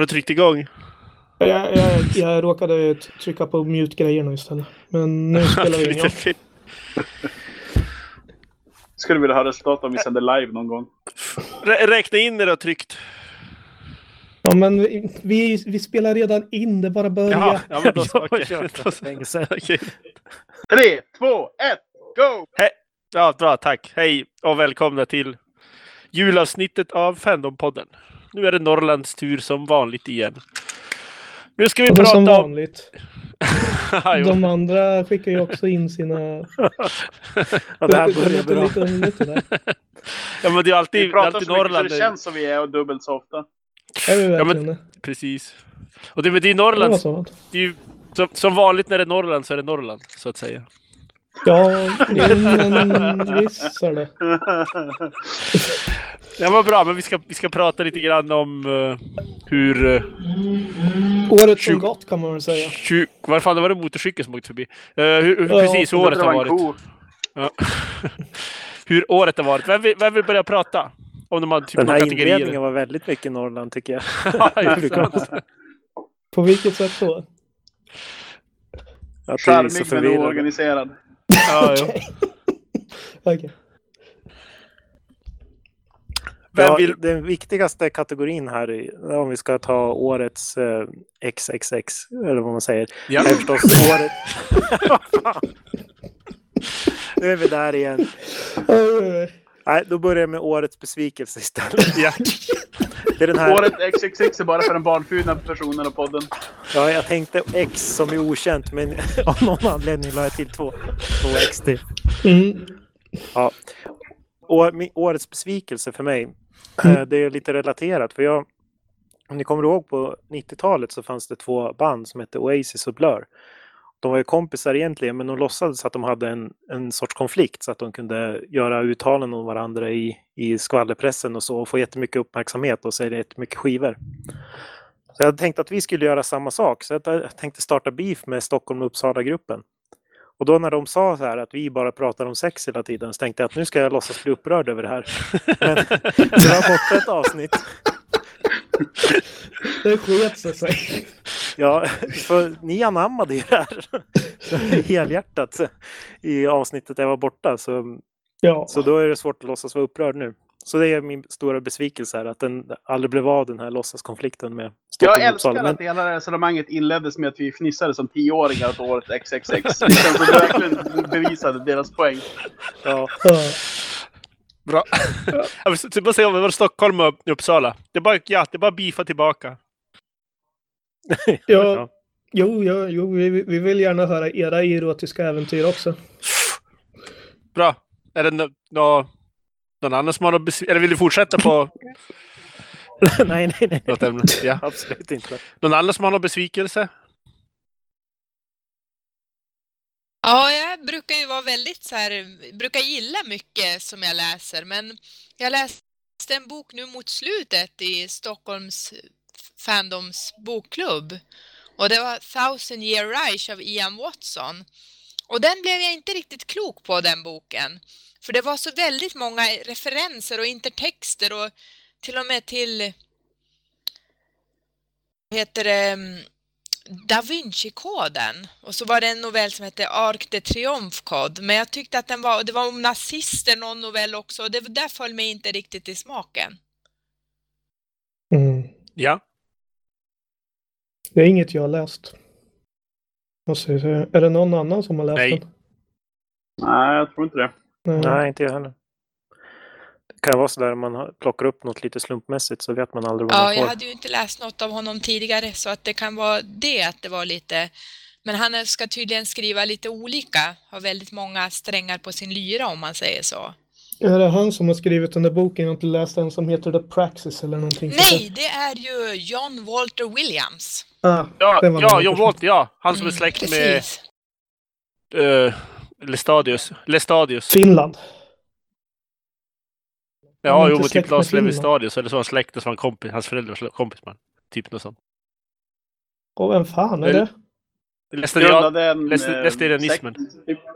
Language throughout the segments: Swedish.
Har du, tryckt igång? Jag, jag, jag råkade trycka på mute-grejerna istället. Men nu spelar vi in. Ja. Skulle vilja ha resultat om vi sänder live någon gång. Rä- Räkna in när du har tryckt. Ja, men vi, vi, vi spelar redan in. Det bara börjar. Jaha, ja, men då så. Okej. Okej. Tre, två, ett, go! Ja, bra, tack. Hej och välkomna till julavsnittet av Fandompodden. Nu är det Norrlands tur som vanligt igen. Nu ska vi Och det är som prata om... vanligt. De andra skickar ju också in sina... Ja, det här börjar bra. lite ja, men det är alltid, Vi det är pratar alltid så mycket så Norrland. det känns som vi är dubbelt så ofta. Är vi Ja, men- verkligen det? Precis. Och det, men det är Det var Norrland. Det är ju, som, som vanligt när det är Norrland så är det Norrland, så att säga. Ja, men visst är det. Det var bra, men vi ska, vi ska prata lite grann om uh, hur... Uh, Året som gått kan man väl säga. tju- vad fan, det var det motorcykeln som åkte förbi. Uh, hur, hur, Ja, precis hur året har det var en varit. Ja. hur året har varit. Vem vill, vem vill börja prata? Om de har typ Den här kategorier. inledningen var väldigt mycket Norrland tycker jag. Ja, På vilket sätt då? Charmig men oorganiserad. ja, ja. Okej. Vem Ja, vill... Den viktigaste kategorin här, om vi ska ta årets eh, XXX, eller vad man säger, Ja. är förstås året... nu är vi där igen. Nej, då börjar jag med årets besvikelse istället. Ja. Det är den här, Året XXX är bara för den barnfulna personen av podden. ja, jag tänkte X som är okänt, men av någon anledning la jag till två, två X till. Mm. Ja. Och årets besvikelse för mig, eh, det är lite relaterat. För jag, om ni kommer ihåg på 90-talet så fanns det två band som hette Oasis och Blur. De var ju kompisar egentligen men de låtsades att de hade en, en sorts konflikt så att de kunde göra uttalanden om varandra i, i skvallerpressen och så och få jättemycket uppmärksamhet och sälja jättemycket skivor. Så jag hade tänkt att vi skulle göra samma sak så jag tänkte starta beef med Stockholm och då när de sa så här att vi bara pratar om sex hela tiden så tänkte jag att nu ska jag låtsas bli upprörd över det här. Men det var borta ett avsnitt. Det sket sig. sig. Ja, för ni anammade ju det här helhjärtat i avsnittet jag var borta. Så, Ja. så då är det svårt att låtsas vara upprörd nu. Så det är min stora besvikelse här, att den aldrig blev av den här låtsaskonflikten med Stockholm Jag älskar Men att hela resonemanget inleddes med att vi fnissade som tioåringar åt året XXX. Det känns som verkligen bevisade deras poäng. ja. Bra. Jag vill bara säga om det var Stockholm och Uppsala. Det är bara, ja, det är bara bifa tillbaka. Ja. Jo, ja, jo vi, vi vill gärna höra era erotiska äventyr också. Bra. Är det nå- nå- någon annan som har något besv- Eller vill du fortsätta på nej, nej, nej. något ämne? Ja. Absolut inte. Någon annan som har någon besvikelse? Ja, jag brukar ju vara väldigt så här, brukar gilla mycket som jag läser, men jag läste en bok nu mot slutet i Stockholms Fandoms bokklubb och det var Thousand Year Reich av Ian Watson. Och den blev jag inte riktigt klok på den boken. För det var så väldigt många referenser och intertexter och till och med till heter det, mm, Da Vinci-koden. Och så var det en novell som hette Arc de Triomphe Code. Men jag tyckte att den var, det var om nazister någon novell också. Och det där föll mig inte riktigt i smaken. Mm. Ja. Det är inget jag har läst. Måste jag. Är det någon annan som har läst Nej. den? Nej, jag tror inte det. Nej. Nej, inte jag heller. Det kan vara så där om man plockar upp något lite slumpmässigt så vet man aldrig vad Ja, man jag får. hade ju inte läst något av honom tidigare så att det kan vara det att det var lite men han ska tydligen skriva lite olika, har väldigt många strängar på sin lyra om man säger så. Är det han som har skrivit den där boken? Jag har inte läst den som heter The Praxis eller någonting. Nej, det är ju John Walter Williams. Ah, Ja, ja John. Walter, ja. Han som är Mm, släkt med precis. uh, Lestadius. Lestadius. Finland. Ja, jo, typ med Lars Finland. Lestadius. Eller så var han släkt och så var han kompis. Hans föräldrar var kompis med honom. Typ något sånt. Och vem fan är det? Lestadius. Grundade en... läste- eh, lästerianismen. sekt, typ. Jag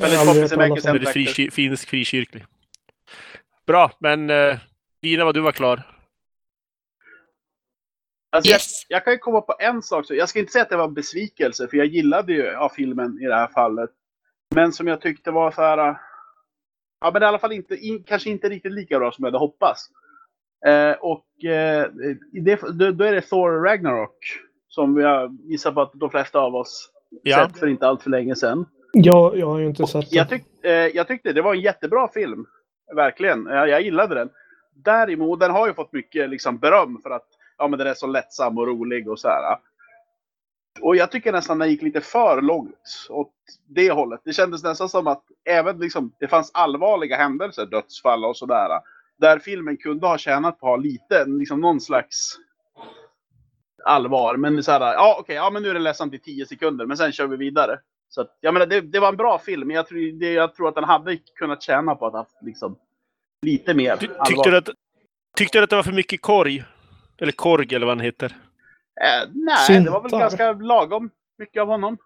Väldigt poppis i Väldigt fri, finsk frikyrklig. Bra, men uh, Dina, vad du var klar. Alltså, Yes. jag, jag kan ju komma på en sak. Så jag ska inte säga att det var en besvikelse, för jag gillade ju ja, filmen i det här fallet. Men som jag tyckte var så här... äh, Ja, men i alla fall inte, in, kanske inte riktigt lika bra som jag hade hoppats. Eh, och eh, det, då, då är det Thor Ragnarok. Som jag gissar på att de flesta av oss Ja. sett för inte allt för länge sedan. Jag, jag har ju inte sett Jag, tyck, eh, jag tyckte det var en jättebra film. Verkligen. Jag, jag gillade den. Däremot, den har ju fått mycket liksom, beröm för att ja, men den är så lättsam och rolig och så här. Och jag tycker nästan den gick lite för långt åt det hållet. Det kändes nästan som att även liksom, det fanns allvarliga händelser, dödsfall och sådär. Där filmen kunde ha tjänat på att ha lite, liksom någon slags allvar. Men så här, ja okej, ja men nu är det ledsamt i 10 sekunder, men sen kör vi vidare. Så att, jag menar, det, det var en bra film, men jag tror, det, jag tror att den hade kunnat tjäna på att ha haft liksom, lite mer Ty, tyckte, du att, tyckte du att det var för mycket korg? Eller korg eller vad han heter? Eh, nej, det var väl Syntar. ganska lagom mycket av honom.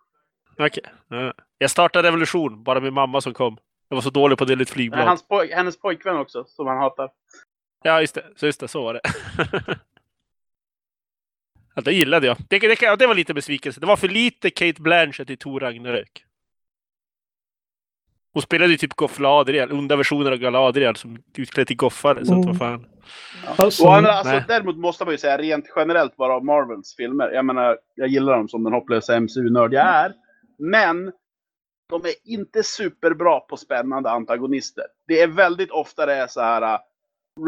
Okej. Ja. Jag startade revolution, bara min mamma som kom. Jag var så dålig på att dela ut flygblad. Hans poj- hennes pojkvän också, som han hatar. Ja, just det. Så, just det, så var det. ja, det gillade jag. Det, det, ja, det var lite besvikelse. Det var för lite Kate Blanchett i Tor Ragnarök. Hon spelade ju typ Goffladriel, onda versioner av Galadriel som utklädd till goffare. Så att, Mm. vad fan. Alltså, Och alltså, nej. däremot måste man ju säga rent generellt bara av Marvels filmer. Jag menar, jag gillar dem som den hopplösa MCU-nörd jag är. Men de är inte superbra på spännande antagonister. Det är väldigt ofta det är så här uh,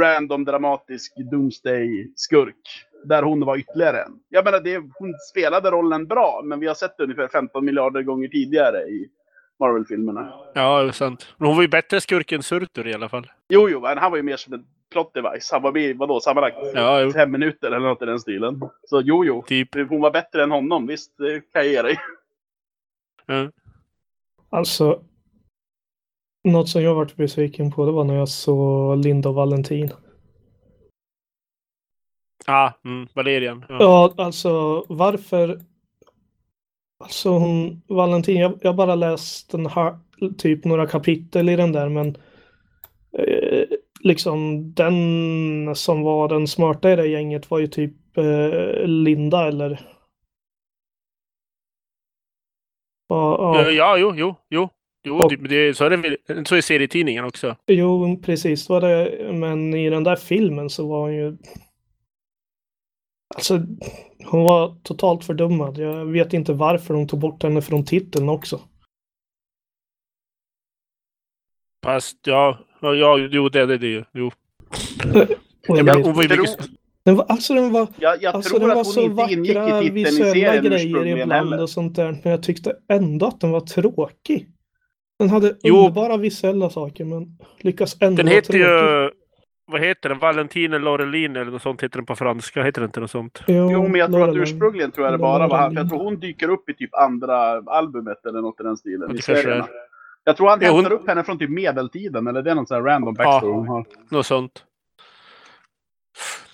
random dramatisk Doomsday-skurk. Där hon var ytterligare en. Jag menar, det, hon spelade rollen bra, men vi har sett det ungefär 15 miljarder gånger tidigare i Marvel-filmerna. Ja, det är sant. Men hon var ju bättre skurk än Surtur i alla fall. Jo, jo, men han var ju mer som en plot device. Han var med i, vadå, sammanlagt Ja, jo. fem minuter eller något i den stilen. Så jo, jo. Typ. Hon var bättre än honom, visst, det kan jag ge dig. Ja. alltså, något som jag varit besviken på det var när jag såg Linda och Valentin. Ah, mm, Valerian. Ja. Ja, alltså varför... Alltså hon, Valentin, jag jag bara läst den här, typ några kapitel i den där, men eh, liksom den som var den smarta i det gänget var ju typ eh, Linda eller... Ja, Ja, ja, ja jo, jo, jo. Jo, Och- det, så är det så är serietidningen också. jo, precis. Var det, men i den där filmen så var hon ju... Alltså, hon var totalt fördummad. Jag vet inte varför de tog bort henne från titeln också. Fast ja, ja, ja jo, det är det, det. Jo. Hon var ju mycket... Den var, alltså den var, Jag, jag alltså tror den var så vackra visuella grejer ibland heller. och sånt där. Men jag tyckte ändå att den var tråkig. Den hade Jo. underbara visuella saker men lyckas ändå Den vara heter tråkig. ju... Vad heter den? Valentine Laurelin eller något sånt heter den på franska. Heter den inte något sånt? Jo, men jag tror att ursprungligen tror jag det bara var han. För jag tror hon dyker upp i typ andra albumet eller något i den stilen. I det kanske serierna. Jag tror han Ja, hon- hämtar upp henne från typ medeltiden. Eller det är någon sån här random backstory Ja. hon har. Något sånt.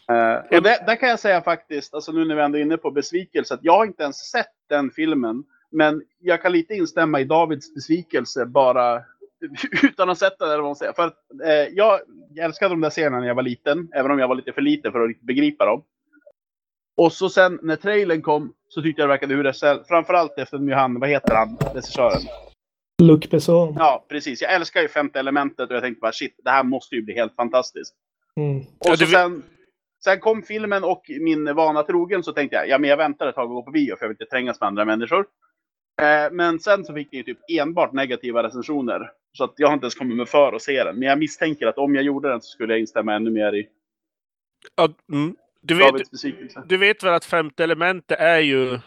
Eh, och det, där kan jag säga faktiskt, alltså nu när vi ändå är inne på besvikelse, att jag har inte ens sett den filmen. Men jag kan lite instämma i Davids besvikelse bara utan att sett den. Eller vad man säger. För att, eh, jag älskade de där scenerna när jag var liten, även om jag var lite för liten för att begripa dem. Och så sen när trailern kom så tyckte jag det verkade hur det framförallt efter nu han, vad heter han, regissören? Luc Besson. Ja, precis. Jag älskar ju femte elementet och jag tänkte bara shit, det här måste ju bli helt fantastiskt. Mm. Och Ja, så det- sen, sen kom filmen och min vana trogen så tänkte jag, ja men jag väntar ett tag och går på bio för jag vill inte trängas med andra människor. Eh, men sen så fick det ju typ enbart negativa recensioner. Så att jag har inte ens kommit mig för att se den. Men jag misstänker att om jag gjorde den så skulle jag instämma ännu mer i Ja, mm. du, vet, du vet väl att femte elementet är ju...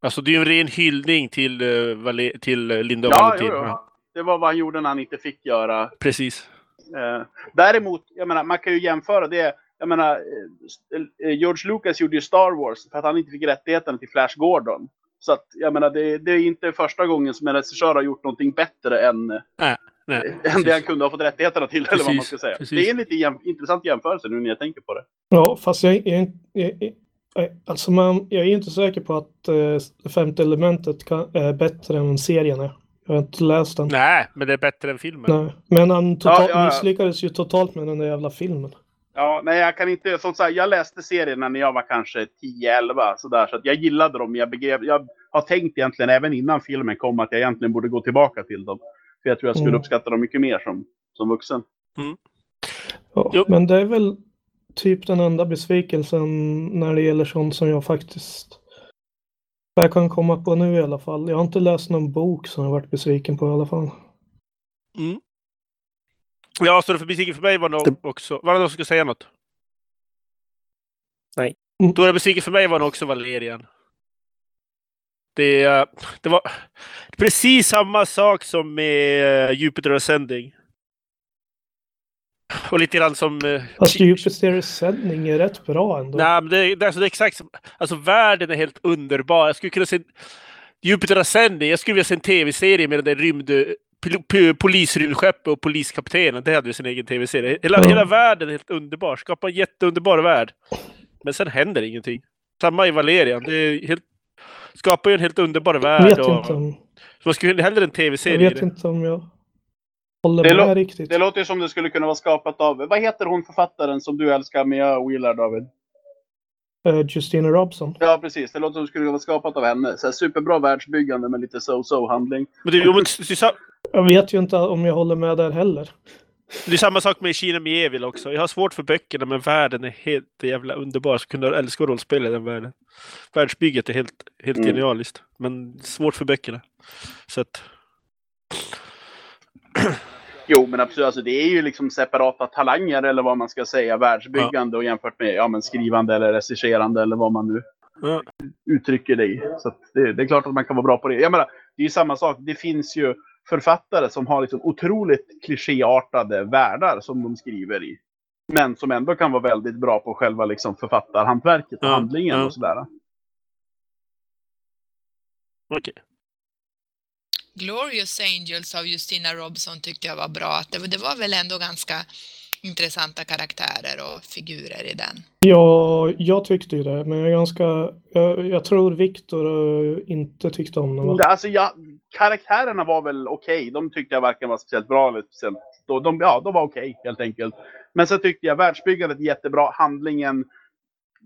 Alltså det är ju en ren hyllning till, Vale, till eh, Linda Ja, Valentin. jo, jo. Ja, Det var vad han gjorde när han inte fick göra. precis. Eh, däremot, jag menar, man kan ju jämföra det. Jag menar, eh, eh, George Lucas gjorde ju Star Wars för att han inte fick rättigheterna till Flash Gordon. Så att, jag menar, det, det är inte första gången som en regissör har gjort någonting bättre än, Nej, än det precis. han kunde ha fått rättigheterna till. eller vad man Precis, ska säga. precis. Det är en lite jäm, intressant jämförelse nu när jag tänker på det. Ja, fast jag, jag, jag, jag, jag, alltså man, jag är inte säker på att eh, femte elementet kan, är bättre än serien är. Jag har inte läst den. Nej, men det är bättre än filmen. Nej. Men han total, Ja, ja, ja. misslyckades ju totalt med den där jävla filmen. Ja, nej, jag kan inte. Som sagt, jag läste serien när jag var kanske 10-11 sådär, så att jag gillade dem. Jag, begrep, jag har tänkt egentligen även innan filmen kom att jag egentligen borde gå tillbaka till dem. För jag tror jag skulle Mm. uppskatta dem mycket mer som, som vuxen. Ja, Jo. men det är väl typ den enda besvikelsen när det gäller sånt som jag faktiskt jag kan komma på nu i alla fall. Jag har inte läst någon bok som jag varit besviken på i alla fall. Ja, så det för besviken för mig var nog också... Var det någon som skulle säga något? Nej. Mm. Stora besviken för mig var nog också Valerian. Det, det var precis samma sak som med eh, Jupiter Ascending. Och lite grann som... eh, Fast Jupiter Ascending är rätt bra ändå. Nej, men det, det, alltså, det är exakt som... Alltså världen är helt underbar. Jag skulle kunna se... Jupiter Ascending, jag skulle vilja se en tv-serie med den där rymd... pil- p- Polisrymdskeppet och poliskaptenen. Det hade vi sin egen tv-serie. Hela, Ja. hela världen är helt underbar. Skapa en jätteunderbar värld. Men sen händer ingenting. Samma i Valerian. Det är helt... Skapar ju en helt underbar jag värld. vet och... inte om, Så man skulle hellre en jag tv-serie i vet inte om jag håller Det med riktigt. Det låter ju som det skulle kunna vara skapat av, vad heter hon författaren som du älskar med jag Wheeler David? Eh, Justina Robson. Ja precis, det låter som det skulle vara skapat av henne. Så här, superbra världsbyggande med lite so-so handling. Men det, jo, men Jag vet ju inte om jag håller med där heller. det är samma sak med Kina Mievil också. Jag har svårt för böckerna, men världen är helt jävla underbar. Kunde jag älska att rollspela i den världen. Världsbygget är helt, helt Mm. genialiskt. Men svårt för böckerna. Så att... Jo, men absolut. Alltså, det är ju liksom separata talanger eller vad man ska säga. Världsbyggande och jämfört med ja, men skrivande eller regisserande eller vad man nu Ja. uttrycker det i. Så att det, det är klart att man kan vara bra på det. Jag menar, det är ju samma sak. Det finns ju författare som har liksom otroligt klichéartade världar som de skriver i. Men som ändå kan vara väldigt bra på själva liksom författarhantverket och Ja, handlingen ja. och sådär. Okej. Glorious Angels av Justina Robson tyckte jag var bra. Det, det var väl ändå ganska intressanta karaktärer och figurer i den. Ja, jag tyckte ju det, men jag är ganska... Jag, jag tror Viktor eh, inte tyckte om den. Va? Alltså, ja, karaktärerna var väl okej. De tyckte jag varken var speciellt bra eller speciellt... De, de, ja, de var okej helt enkelt. Men så tyckte jag världsbyggandet jättebra. Handlingen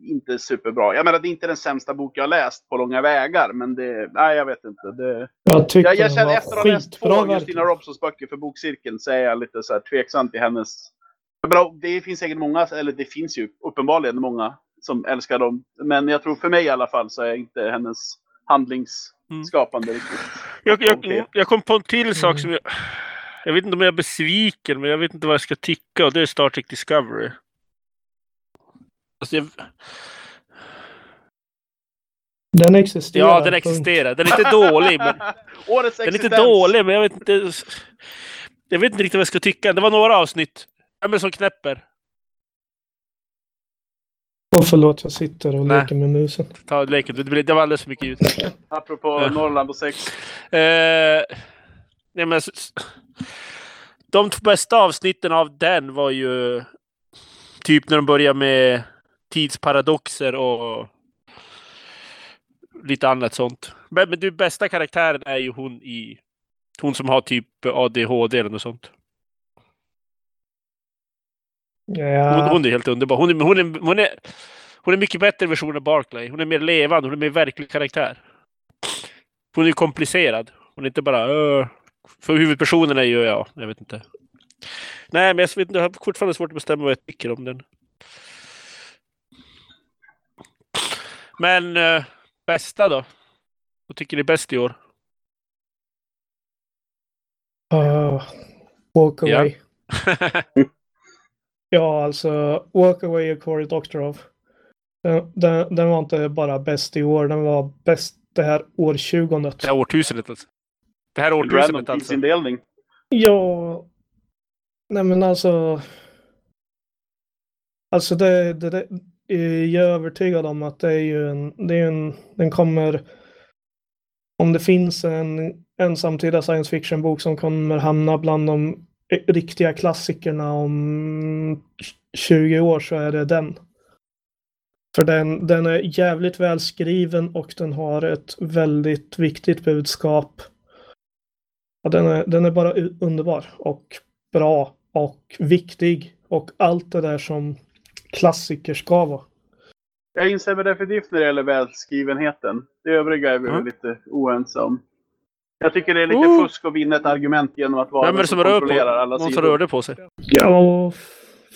inte superbra. Jag menar, det är inte den sämsta bok jag har läst på långa vägar. Men det... Nej, jag vet inte. Det, Jag tyckte jag, jag den känner var efter att ha läst två. Justina Robsons böcker för bokcirkeln så är jag lite så här tveksam till hennes... Bra, det finns säkert många, eller det finns ju uppenbarligen många som älskar dem. Men jag tror för mig i alla fall så är inte hennes handlingsskapande riktigt. Jag, jag, jag kom på en till sak Mm. som jag... Jag vet inte om jag är besviken, men jag vet inte vad jag ska tycka. Och det är Star Trek Discovery. Alltså jag, Den existerar. ja, den existerar. Den är inte dålig, men... Årets Den är inte existens. dålig, men jag vet inte... Jag vet inte riktigt vad jag ska tycka. Det var några avsnitt. Är det som knäpper? Åh, förlåt, jag sitter och Nej. leker med musen. Ta leken. Det det var alldeles för mycket ljud. Apropå Ja. Norrland och sex. Eh, nej, men, de bästa avsnitten av den var ju typ när de börjar med tidsparadoxer och lite annat sånt. Men, men du, bästa karaktären är ju hon i... Hon som har typ ADHD eller något sånt. Hon, Ja, hon är helt underbar. Hon är, hon, är, hon, är, hon är mycket bättre version av Barclay. Hon är mer levande. Hon är mer verklig karaktär. Hon är komplicerad. Hon är inte bara... "Åh." för huvudpersonen är ju... Ja, jag vet inte. Nej, men jag, vet, inte, jag har fortfarande svårt att bestämma vad jag tycker om den. Men eh, bästa då? Vad tycker ni är bäst i år? uh, walk away. Ja, alltså Walk Away och Cory Doctorow. Den, den, den var inte bara bäst i år, den var bäst det här årtiondet. det här årtusendet alltså. Det här Random årtusendet alltså. tidsindelning. Ja, nej men alltså. Alltså det, det, det jag är övertygad om att det är ju en, det är en, den kommer. Om det finns en, en samtida science fiction bok som kommer hamna bland de riktiga klassikerna om 20 år så är det den. För den, den är jävligt välskriven och den har ett väldigt viktigt budskap. Ja, den, är, den är bara underbar och bra och viktig och allt det där som klassiker ska vara. Jag instämmer definitivt när det gäller välskrivenheten. Det övriga är vi väl lite oense om. Jag tycker det är lite Oh. fusk att vinna ett argument genom att vara Vem är det som rör kontrollerar alla på? Någon som rörde på sig. Ja,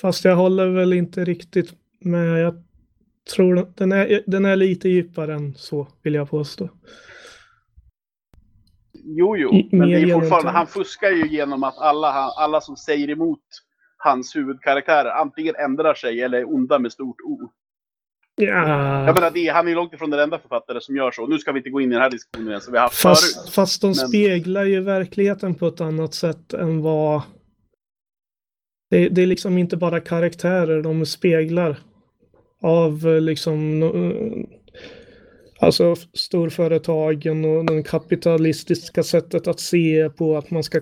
fast jag håller väl inte riktigt med. Jag tror den är, den är lite djupare än så, vill jag påstå. Jo, jo. I- Men det är fortfarande, han fuskar ju genom att alla, alla som säger emot hans huvudkaraktärer antingen ändrar sig eller är onda med stort O. Ja, Jag menar, det, är- han är ju långt ifrån den enda författare som gör så. Nu ska vi inte gå in i den här diskussionen igen som vi har haft fast, förut. fast de men- speglar ju verkligheten på ett annat sätt än vad... Det, det är liksom inte bara karaktärer de speglar av eh, liksom no- Alltså storföretagen och det kapitalistiska sättet att se på att man ska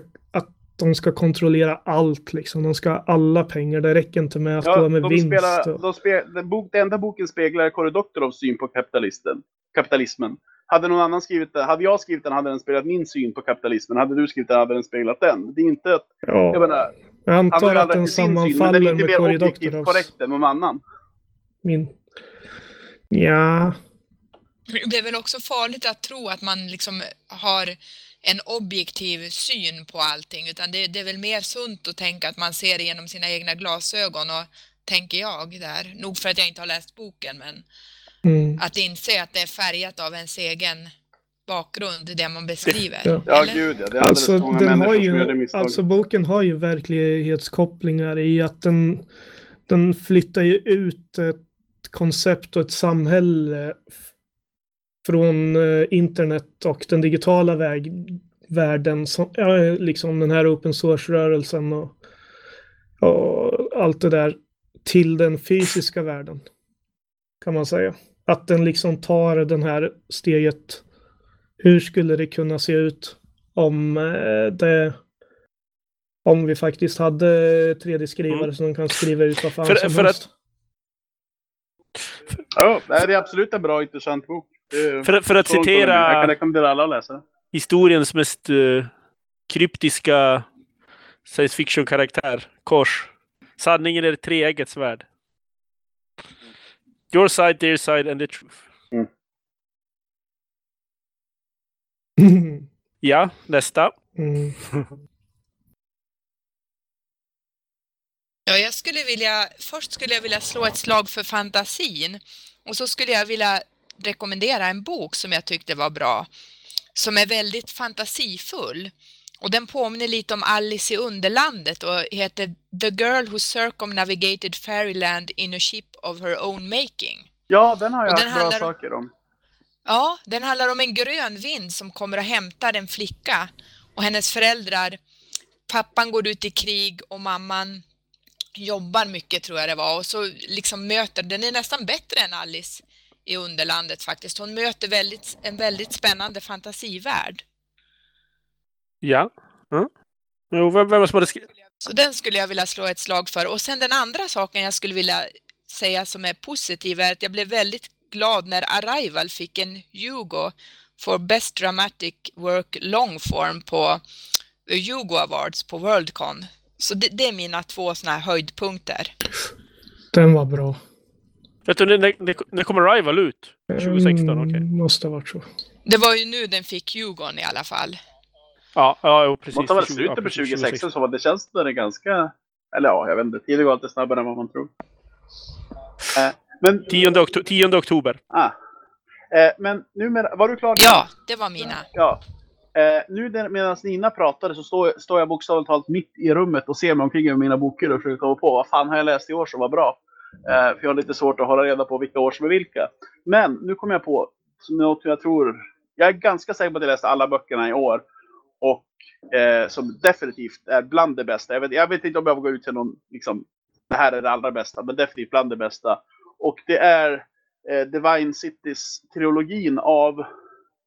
de ska kontrollera allt liksom. De ska ha alla pengar. Det räcker inte med att Ja, gå med de vinst. spelar, och- de spe, den, bok, den enda boken speglar Doctorows syn på kapitalisten, kapitalismen. Hade någon annan skrivit den, hade jag skrivit den hade den speglat min syn på kapitalismen. Hade du skrivit den hade den speglat den. Det är inte att, jag ja, menar, jag han har antar att den syn, sammanfaller är inte med objektivt Doctorow's. korrekt än någon annan. Min... Ja, Det är väl också farligt att tro att man liksom har en objektiv syn på allting, utan det, det är väl mer sunt att tänka att man ser genom sina egna glasögon och tänker jag där. Nog för att jag inte har läst boken, men mm. att inse att det är färgat av ens egen bakgrund, det man beskriver. Ja. Ja, gud ja. Det är Alltså, många den har ju, alltså boken har ju verklighetskopplingar i att den, den flyttar ju ut ett koncept och ett samhälle från eh, internet och den digitala väg, världen, som, ja, liksom den här open source-rörelsen och, och allt det där till den fysiska världen. Kan man säga. Att den liksom tar den här steget. Hur skulle det kunna se ut om eh, det om vi faktiskt hade 3D-skrivare Mm. som kan skriva ut vad fan För- som för helst. Ja, det är absolut en bra intressant bok. För, för att håller jag kan citera rekommendera alla att läsa. historiens mest eh, kryptiska science fiction-karaktär, Kors. Sanningen är treeggets svärd. Your side, their side and the truth. Ja, nästa. mm. Ja, jag skulle vilja, först skulle jag vilja slå ett slag för fantasin och så skulle jag vilja rekommendera en bok som jag tyckte var bra, som är väldigt fantasifull. Och den påminner lite om Alice i Underlandet och heter The Girl Who Circumnavigated Fairyland in a Ship of Her Own Making. Ja, den har jag den bra handlar om- saker om. Ja, den handlar om en grön vind som kommer och hämtar en flicka och hennes föräldrar. Pappan går ut i krig och mamman jobbar mycket tror jag det var och så liksom möter, den är nästan bättre än Alice i Underlandet faktiskt. Hon möter väldigt, en väldigt spännande fantasivärld. Ja. ja. Jo, vem, vem som hade skrivit? Så den skulle jag vilja slå ett slag för. Och sen den andra saken jag skulle vilja säga som är positiv är att jag blev väldigt glad när Arrival fick en Hugo for Best Dramatic Work Long Form på The Hugo Awards på Worldcon. Så det, det är mina två sådana här höjdpunkter. Den var bra. Vet du, när, när, när kommer Rival ut? 2016, Mm, okej. Måste ha varit så. Det var ju nu den fick Hugon i alla fall. Ja, ja precis. Måste ha varit 20 slutet på precis, 2016 så var det känns det ganska... Eller ja, jag vet inte. Tiden går alltid snabbare än vad man tror. Eh, men... 10, okto- 10 oktober. Ah. Eh, men nu med, var du klar? Ja, det var mina. Ja. Eh, nu medan Nina pratade så står, står jag bokstavligt talat mitt i rummet och ser mig omkring över mina böcker och försöker komma på vad fan har jag läst i år som var bra. Eh, för jag har lite svårt att hålla reda på vilka år som är vilka. Men nu kom jag på något jag tror. Jag är ganska säker på att jag läste alla böckerna i år. Och eh, som definitivt är bland det bästa. Jag vet, jag vet inte om jag vågar ut till någon, liksom, det här är det allra bästa, men definitivt bland det bästa. Och det är eh, Divine Cities trilogin av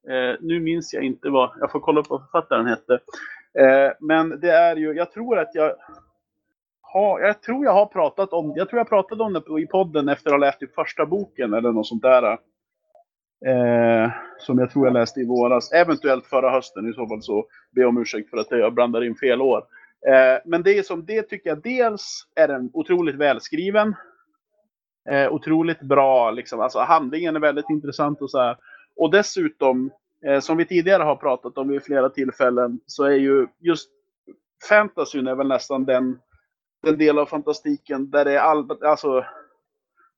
Eh, nu minns jag inte vad, jag får kolla upp vad författaren hette. Eh, men det är ju, jag tror att jag har, jag tror jag har pratat om, jag tror jag pratade om det i podden efter att ha läst typ första boken eller något sånt där. Eh, som jag tror jag läste i våras, eventuellt förra hösten i så fall så be om ursäkt för att jag blandar in fel år. Eh, men det är som det tycker jag dels är den otroligt välskriven. Eh, otroligt bra, liksom. alltså handlingen är väldigt intressant och så här. Och dessutom, eh, som vi tidigare har pratat om vid flera tillfällen, så är ju just fantasyn är väl nästan den, den del av fantastiken där det är all, alltså,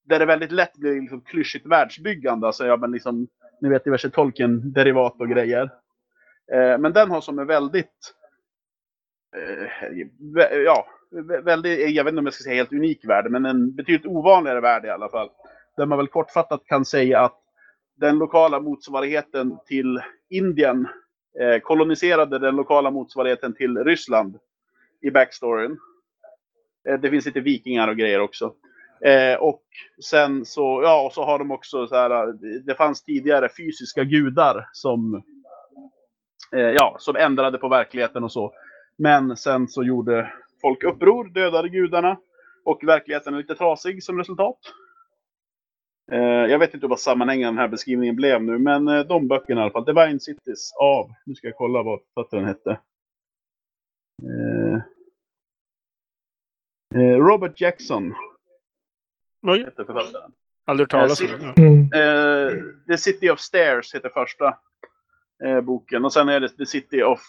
där det väldigt lätt blir liksom klyschigt världsbyggande. Alltså, ja, men liksom, ni vet diverse Tolkien-derivat och grejer. Eh, men den har som en väldigt eh, ja, väldigt, jag vet inte om jag ska säga helt unik värld, men en betydligt ovanligare värld i alla fall. Där man väl kortfattat kan säga att den lokala motsvarigheten till Indien eh, koloniserade den lokala motsvarigheten till Ryssland i backstoryn. Eh, det finns lite vikingar och grejer också. Eh, och sen så, ja, och så har de också så här, eh, det fanns tidigare fysiska gudar som, eh, ja, som ändrade på verkligheten och så. Men sen så gjorde folk uppror, dödade gudarna och verkligheten är lite trasig som resultat. Eh, jag vet inte vad sammanhängen den här beskrivningen blev nu, men eh, de böckerna i alla fall. Divine Cities av, nu ska jag kolla vad författaren hette. Eh Robert Jackson Oj. heter författaren. Aldrig hört talas om Eh. Mm. Eh, The City of Stairs heter första eh, boken. Och sen är det The City of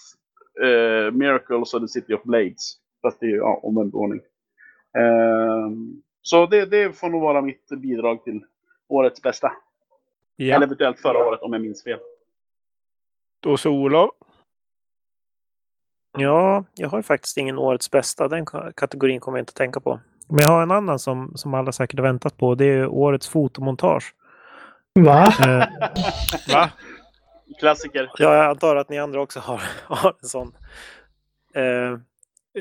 eh, Miracles och The City of Blades. Fast det är ja, omvänd ordning. Eh, så det, det får nog vara mitt bidrag till årets bästa. Ja. Eller eventuellt förra året om jag minns fel. Då så Olof. Ja, jag har faktiskt ingen årets bästa. Den ka- kategorin kommer jag inte att tänka på. Men jag har en annan som, som alla säkert har väntat på. Det är årets fotomontage. Va? Eh, Va? Klassiker. ja, jag antar att ni andra också har, har en sån. Eh,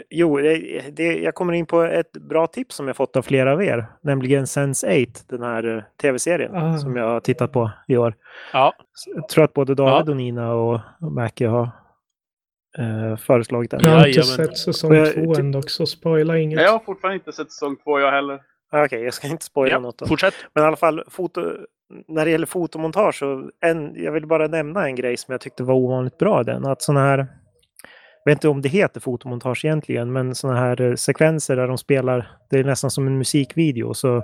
jo, det, det, jag kommer in på ett bra tips som jag fått av flera av er. Nämligen Sense8, den här eh, tv-serien Ah. som jag har tittat på i år. Ja. Jag tror att både David Ja. och Nina och och Mackie har eh, föreslagit den. Jag har inte Jajamän. sett säsong Jag- två än dock, så spoila inget. Jag har fortfarande inte sett säsong två jag heller. Ah, Okej, jag ska inte spoila ja. något. Då. Fortsätt. Men i alla fall, foto, när det gäller fotomontage, så en, jag vill bara nämna en grej som jag tyckte var ovanligt bra i den. Att såna här, jag vet inte om det heter fotomontage egentligen, men såna här eh, sekvenser där de spelar, det är nästan som en musikvideo. Så,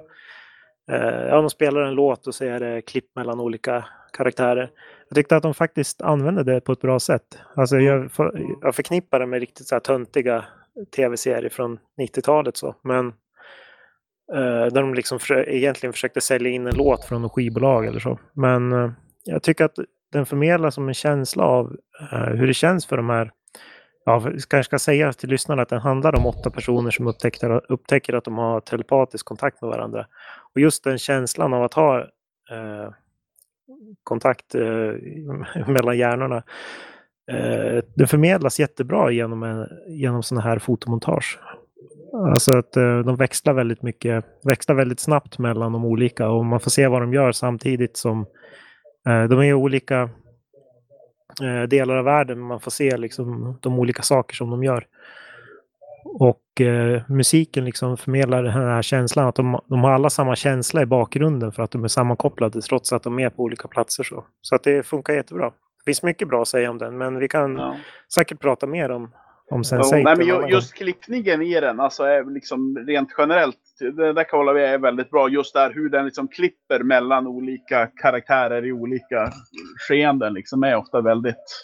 eh, ja, de spelar en låt och så är det klipp mellan olika karaktärer. Jag tyckte att de faktiskt använde det på ett bra sätt. Alltså jag, för, jag förknippar det med riktigt så här töntiga tv-serier från 90-talet. Så. Men Eh, där de liksom för, egentligen försökte sälja in en låt från något skivbolag eller så. Men eh, jag tycker att den förmedlar som en känsla av eh, hur det känns för de här Ja, kanske ska säga till lyssnarna att den handlar om åtta personer som upptäcker, upptäcker att de har telepatisk kontakt med varandra. Och just den känslan av att ha eh, kontakt eh, mellan hjärnorna, eh, den förmedlas jättebra genom, en, genom sådana här fotomontage. Alltså att eh, de växlar väldigt mycket, växlar väldigt snabbt mellan de olika och man får se vad de gör samtidigt som eh, de är i olika delar av världen. Man får se liksom de olika saker som de gör. Och eh, musiken liksom förmedlar den här känslan att de, de har alla samma känsla i bakgrunden för att de är sammankopplade trots att de är på olika platser. Så, så att det funkar jättebra. Det finns mycket bra att säga om den men vi kan Ja. säkert prata mer om, om Ja, Sense8 nej, men just klippningen i den, alltså är liksom rent generellt, det där kan hålla med är väldigt bra. Just där hur den liksom klipper mellan olika karaktärer i olika skeenden liksom är ofta väldigt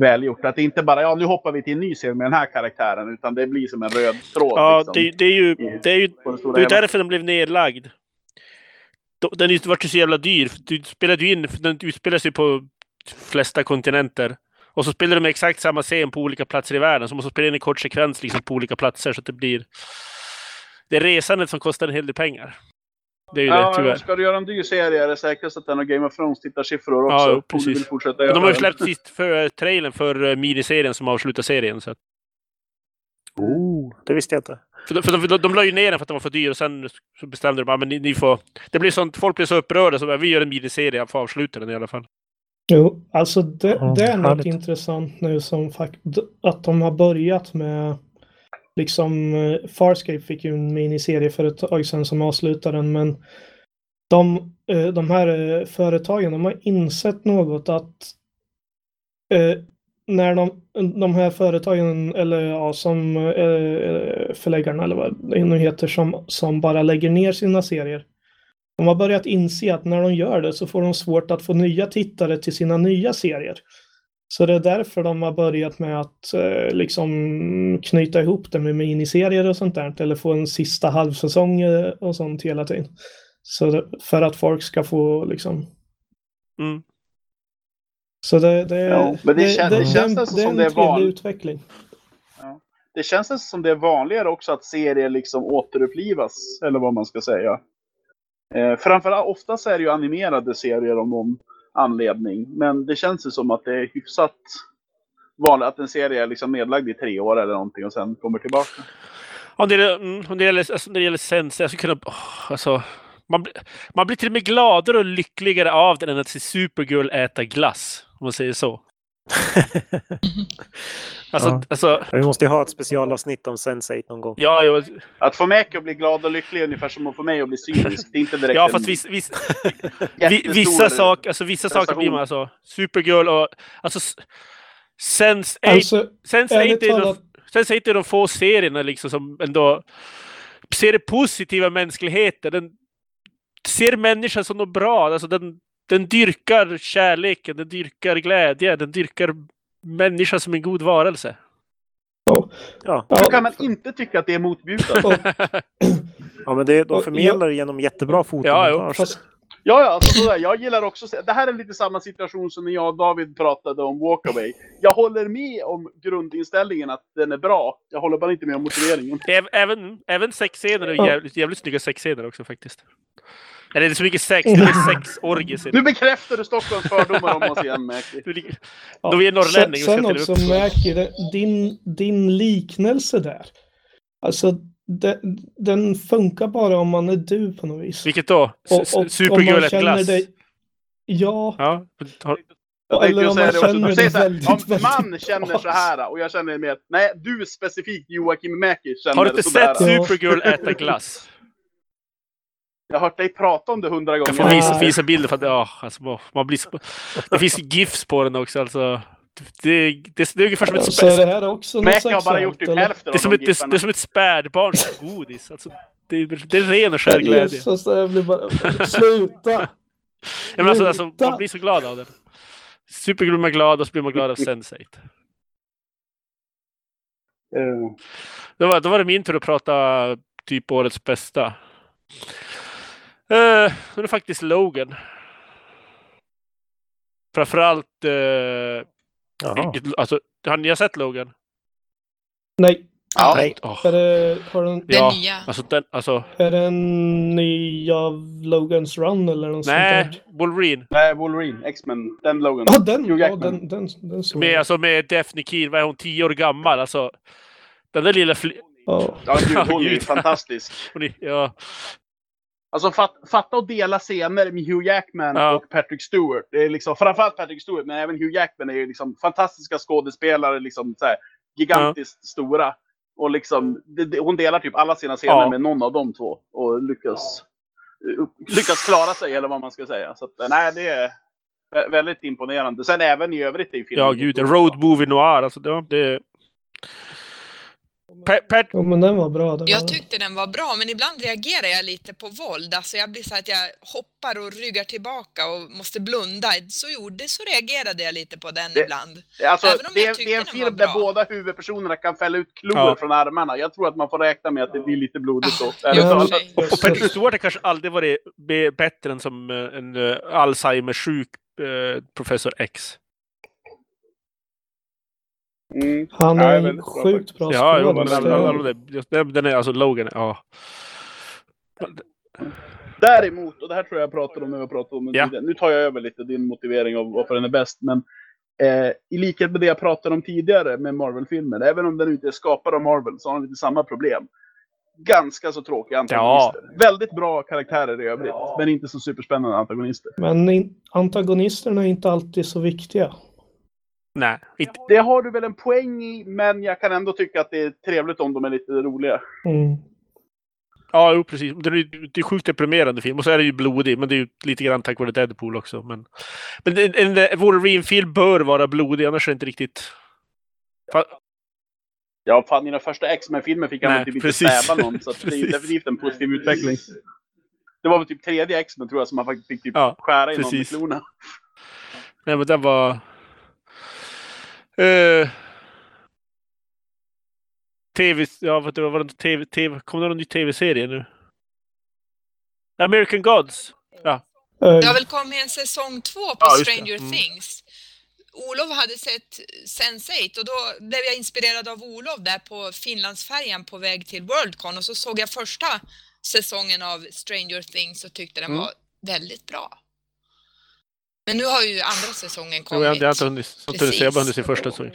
välgjort. Att det inte bara, ja nu hoppar vi till en ny serie med den här karaktären, utan det blir som en röd tråd. Ja, liksom, det, det är ju, det är ju det är därför den blev nedlagd. Den är- vart ju så jävla dyr. Du spelade ju in, den utspelar sig på flesta kontinenter. Och så spelar de exakt samma scen på olika platser i världen. Så man måste spela in en kort sekvens liksom på olika platser så att det blir... Det är resandet som kostar en hel del pengar. Det är ju det, Ja, tyvärr. ska du göra en dyr serie är det säkrast att den har Game of Thrones tittarsiffror också. Ja, om du precis. göra de har ju släppt sist för trailern för eh, miniserien som avslutar serien. Så Oh, det visste jag inte. för de, för de, de, de la ju ner den för att den var för dyr och sen så bestämde de att men ni, ni får... Det blir sånt, folk blir så upprörda så bara, vi gör en miniserie för att avsluta den i alla fall. Jo, alltså det, det är något härligt. intressant nu som fakt- att de har börjat med liksom eh, Farscape fick ju en miniserie för ett tag sedan som avslutade den men de, eh, de här eh, företagen de har insett något att när de, de här företagen eller ja, som förläggarna eller vad det nu heter som, som bara lägger ner sina serier De har börjat inse att när de gör det så får de svårt att få nya tittare till sina nya serier. Så det är därför de har börjat med att eh, liksom knyta ihop det med miniserier och sånt där. Eller få en sista halvsäsong eh, och sånt hela tiden. Så det, för att folk ska få liksom... Mm. Så det, det, Ja, men det kän- det känns det, nästan det är som en det är trevlig van- utveckling. Det känns som det är vanligare också att serier liksom återupplivas, eller vad man ska säga. Eh, framförallt, oftast är det ju animerade serier av någon anledning. Men det känns ju som att det är hyfsat vanligt att en serie är liksom nedlagd i tre år eller någonting och sen kommer tillbaka. Om det, mm, det gäller, alltså, när det gäller Sense, jag skulle kunna... Oh, alltså, man, man blir till och med gladare och lyckligare av den än att se Supergirl äta glass. Om man säger så. Alltså, Ja. alltså Vi måste ju ha ett specialavsnitt om Sense8 någon gång. ja, ja, Att få Mäki att bli glad och lycklig är ungefär som att få mig att bli cynisk. Det är inte direkt ja en fast vis, vis, vissa, sak, alltså, vissa saker blir man alltså... Supergirl och... Alltså, s- Sense 8 Alltså, Sense ärligt 8 är de, talat, Sense 8 är de få serierna liksom som ändå ser det positiva mänskligheten. Den ser människan som något bra. Alltså den, den dyrkar kärleken, den dyrkar glädje, den dyrkar människan som en god varelse. Ja, Hur ja, kan man inte tycka att det är motbjudande? ja men det, de förmedlar det genom jättebra fotomontage. fast, Ja, ja, alltså sådär. jag gillar också... Det här är lite samma situation som när jag och David pratade om Walkaway. Jag håller med om grundinställningen att den är bra. Jag håller bara inte med om motiveringen. Äv- Även, även sexscener är Ja. jävligt, jävligt snygga sexscener också faktiskt. Eller det är så mycket sex, det är sexorgier. Nu bekräftar du Stockholms fördomar om oss igen, Mäki. Ja. Då är norrlänning och sen, också det, din, din liknelse där. Alltså, det, den funkar bara om man är du på något vis. Vilket då? Supergirl känner glass? dig... Ja, Ja. Jag Eller om man det känner det så här, väldigt, om väldigt man känner så här och jag känner mer... Nej, du specifikt Joakim Mäki känner har du inte sådär. sett. Supergirl äta glass? Jag har hört dig prata om det hundra gånger. Jag får visa, visa bilder för att ja, alltså, man- man blir så, Det finns GIFs på den också. Alltså. Det, det, det är ungefär som ett, så är spä, det här också något har bara gjort sexuellt, typ hälften det, är som ett, de det, det är som ett spädbarns godis. Alltså, det, är- det är ren och skär glädje. Jesus, jag blir bara... Sluta! Ja, men alltså, alltså, man blir så glad av den. Supergirl blir glad och så blir man glad av Sense8. Eh, Då var, då var det min tur att prata typ årets bästa. Uh, då är det faktiskt Logan. Framförallt... Uh, Jaha. alltså, har ni sett Logan? Nej, Ja. Nej. Åh, är det, har den, Den ja, nya. alltså, den, alltså är det en ny av Logans Run eller något sånt nej, där? Wolverine. Nej, Wolverine, X-Men, den Logan. Ja, den, Hugh ja, den, den, den såg Med, jag. alltså, med Daphne Keen, vad är hon, tio år gammal? Alltså, den där lilla... Fl- Ja. Ja, gud, hon är Gud. fantastisk. hon är, ja, Alltså fat, fatta att dela scener med Hugh Jackman Ja. och Patrick Stewart. Det är liksom, framförallt Patrick Stewart, men även Hugh Jackman är ju liksom fantastiska skådespelare. Liksom så här, gigantiskt stora. Och liksom, det, det, hon delar typ alla sina scener Ja. med någon av de två. Och lyckas, lyckas klara sig, eller vad man ska säga. Så att, nej, det är vä- väldigt imponerande. Sen även i övrigt ju filmen ja gud, road movie noir. Alltså, det, det, Pat, Pat, Jo, men den var bra. Den Jag var... tyckte den var bra, men ibland reagerar jag lite på våld. Alltså jag blir så att jag hoppar och ryggar tillbaka och måste blunda. Så gjorde, så reagerade jag lite på den Det- ibland. Alltså, Även om det, det är en film där båda huvudpersonerna kan fälla ut klor Ja. från armarna. Jag tror att man får räkna med att det blir lite blodigt då. Ja, och, och Patrick Stewart har kanske aldrig varit bättre än som eh, en uh, Alzheimer-sjuk eh, Professor X. Mm. Han Ja, är bra sjukt bra Ja, alla, alla, den, är alltså Logan, ja. Däremot, och det här tror jag jag pratade om när vi pratade om Ja. Nu tar jag över lite din motivering av varför den är bäst. Men eh, i likhet med det jag pratade om tidigare med Marvel-filmer. Även om den inte är skapad av Marvel så har den lite samma problem. Ganska så tråkiga antagonister. Väldigt bra karaktärer i övrigt. Men inte så superspännande antagonister. Men antagonisterna är inte alltid så viktiga. Nej, inte, Det har du väl en poäng i, men jag kan ändå tycka att det är trevligt om de är lite roliga. Mm. ja, jo, precis. Det är, det är sjukt deprimerande film. Och så är det ju blodig, men det är ju lite grann tack vare Deadpool också. Men, men en, en, en Wolverine-film bör vara blodig, annars är det inte riktigt... Fa- Ja, fan i den första X-Men-filmen fick han Nej, typ inte stäva någon. Så att det är ju definitivt en positiv utveckling. Det var väl typ tredje X-Men tror jag som man faktiskt fick typ Ja, skära i någon med klorna. Nej, men den var... Eh, TV... Ja, vad var, det TV... TV kommer det någon ny TV-serie nu? American Gods. Eh, Det har väl kommit en säsong två på Ja. Stranger Mm. Things. Olof hade sett Sense8 och då blev jag inspirerad av Olof där på Finlandsfärjan på väg till Worldcon och så såg jag första säsongen av Stranger Things och tyckte den Mm. var väldigt bra. Men nu har ju andra säsongen Jo, jag kommit. har inte hunnit... att Jag bara hunnit se första säsongen.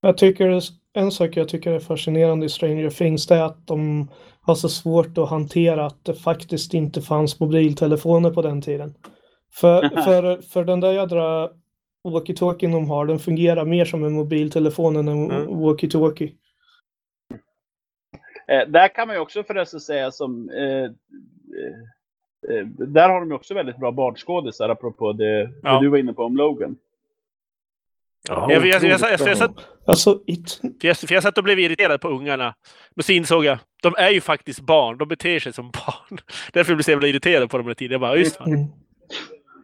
Jag tycker en sak jag tycker är fascinerande i Stranger Things det är att de har så svårt att hantera att det faktiskt inte fanns mobiltelefoner på den tiden. För, för, för den där jädra walkie-talkien de har, den fungerar mer som en mobiltelefon än en Mm. walkie-talkie. Eh, där kan man ju också förresten säga som... Eh, eh, där har de ju också väldigt bra barnskådisar apropå det, Ja. det du var inne på om Logan. Ja, Jag, satt, Alltså, it, för jag, för jag satt och blev irriterad på ungarna. Men så insåg jag, de är ju faktiskt barn. De beter sig som barn. Därför blev jag så jävla irriterad på dem hela tiden. Jag bara, ja, just fan. mm.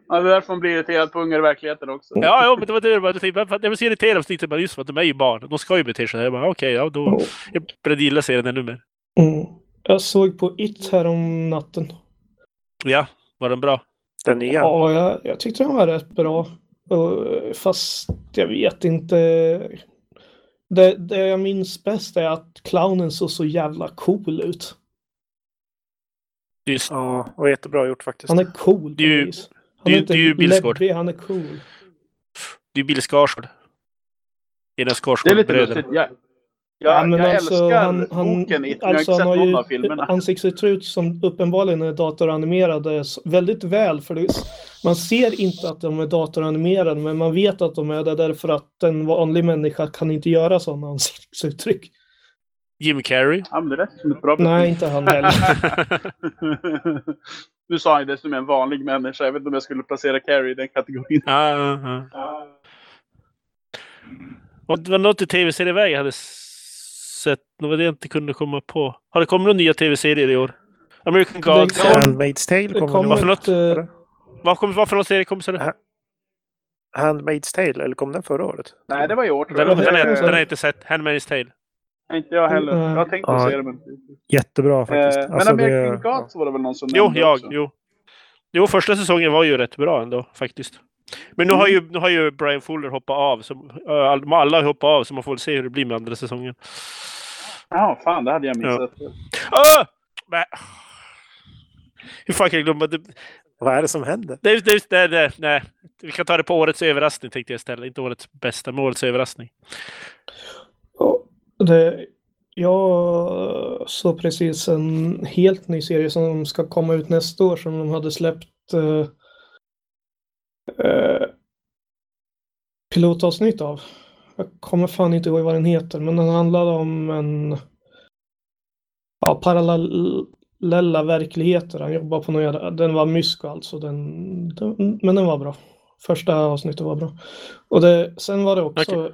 Ja, det är därför man blir irriterad på ungar i verkligheten också. Ja, ja, men det var det jag tänkte. Jag blev så irriterad. Jag bara, just för att de är ju barn. De ska ju bete sig så här. Jag bara, okej, ja då. Jag började gilla serien ännu mer. Mm. Jag såg på It här om natten. Ja, var den bra? Den nya. Ja, jag, jag tyckte den var rätt bra. Fast jag vet inte. Det, det jag minns bäst är att clownen såg så jävla cool ut. Just. Ja, och jättebra gjort faktiskt. Han är cool Det är ju-. Han det är ju- inte det är ju Bill Skarsgård. läbbig, han är cool. Det är ju Bill Skarsgård. En av Det är lite lustigt. Jag, jag, men jag alltså, älskar han, han, boken men alltså, jag har han inte sett har någon av ju filmerna. ansiktsuttryck som uppenbarligen är datoranimerade väldigt väl. För det, man ser inte att de är datoranimerade, men man vet att de är det därför att en vanlig människa kan inte göra sådana ansiktsuttryck. Jim Carrey. Ja, men det lät som ett bra Nej, inte han heller. nu sa han dessutom en vanlig människa. Jag vet inte om jag skulle placera Carrie i den kategorin. Ja, ja, ja. Och det var något i tv-serieväg jag hade s- sett. Det var det jag inte kunde komma på. Har det kommit några nya tv-serier i år? American Gods? kom-. Handmaid's Tale Det kommer kom väl Varför ett, något? eh, Eller? Vad kommer vad för någon serie kom sen? Handmaid's Tale, eller kom den förra året? Nej, det var i år tror Den, jag. den, den, Eh, den har jag inte sett. Handmaid's Tale. Inte jag heller. Mm. Jag har tänkt Ja. att se det, men... Jättebra faktiskt. Eh, men Alltså, det- American Gods var det väl någon som Jo, nämnde jag. också. Jo. jo, första säsongen var ju rätt bra ändå faktiskt. Men nu har ju, nu har ju Brian Fuller hoppat av. Så, all- alla har hoppat av så man får väl se hur det blir med andra säsongen. Ja, fan, det hade jag missat. Ah! Men, hur fan kan jag glömma? Det, Vad är det som händer? det, det, det, det, nej. Vi kan ta det på årets överraskning tänkte jag istället. Inte årets bästa, men årets överraskning. Ja, det, jag såg precis en helt ny serie som ska komma ut nästa år som de hade släppt eh, eh, pilotavsnitt av. Jag kommer fan inte ihåg vad den heter, men den handlade om en ja, parallella verkligheter. Han jobbar på någon den var mysko alltså, den, den, men den var bra. Första avsnittet var bra. Och det, sen var det också okay.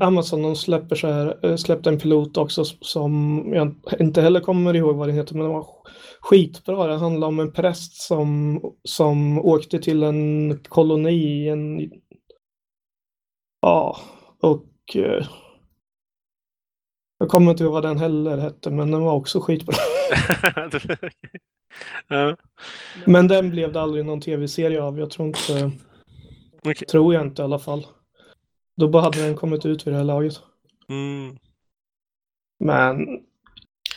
Amazon de släpper så här, eh, släppte en pilot också som jag inte heller kommer ihåg vad den heter, men den var skitbra. Det handlar om en präst som, som åkte till en koloni i en... Ja, och... eh, Jag kommer inte ihåg vad den heller hette, men den var också skitbra. ja, Men den blev det aldrig någon tv-serie av. Jag tror inte... okej. Tror jag inte i alla fall. Då bara hade den kommit ut vid det här laget. Mm. Men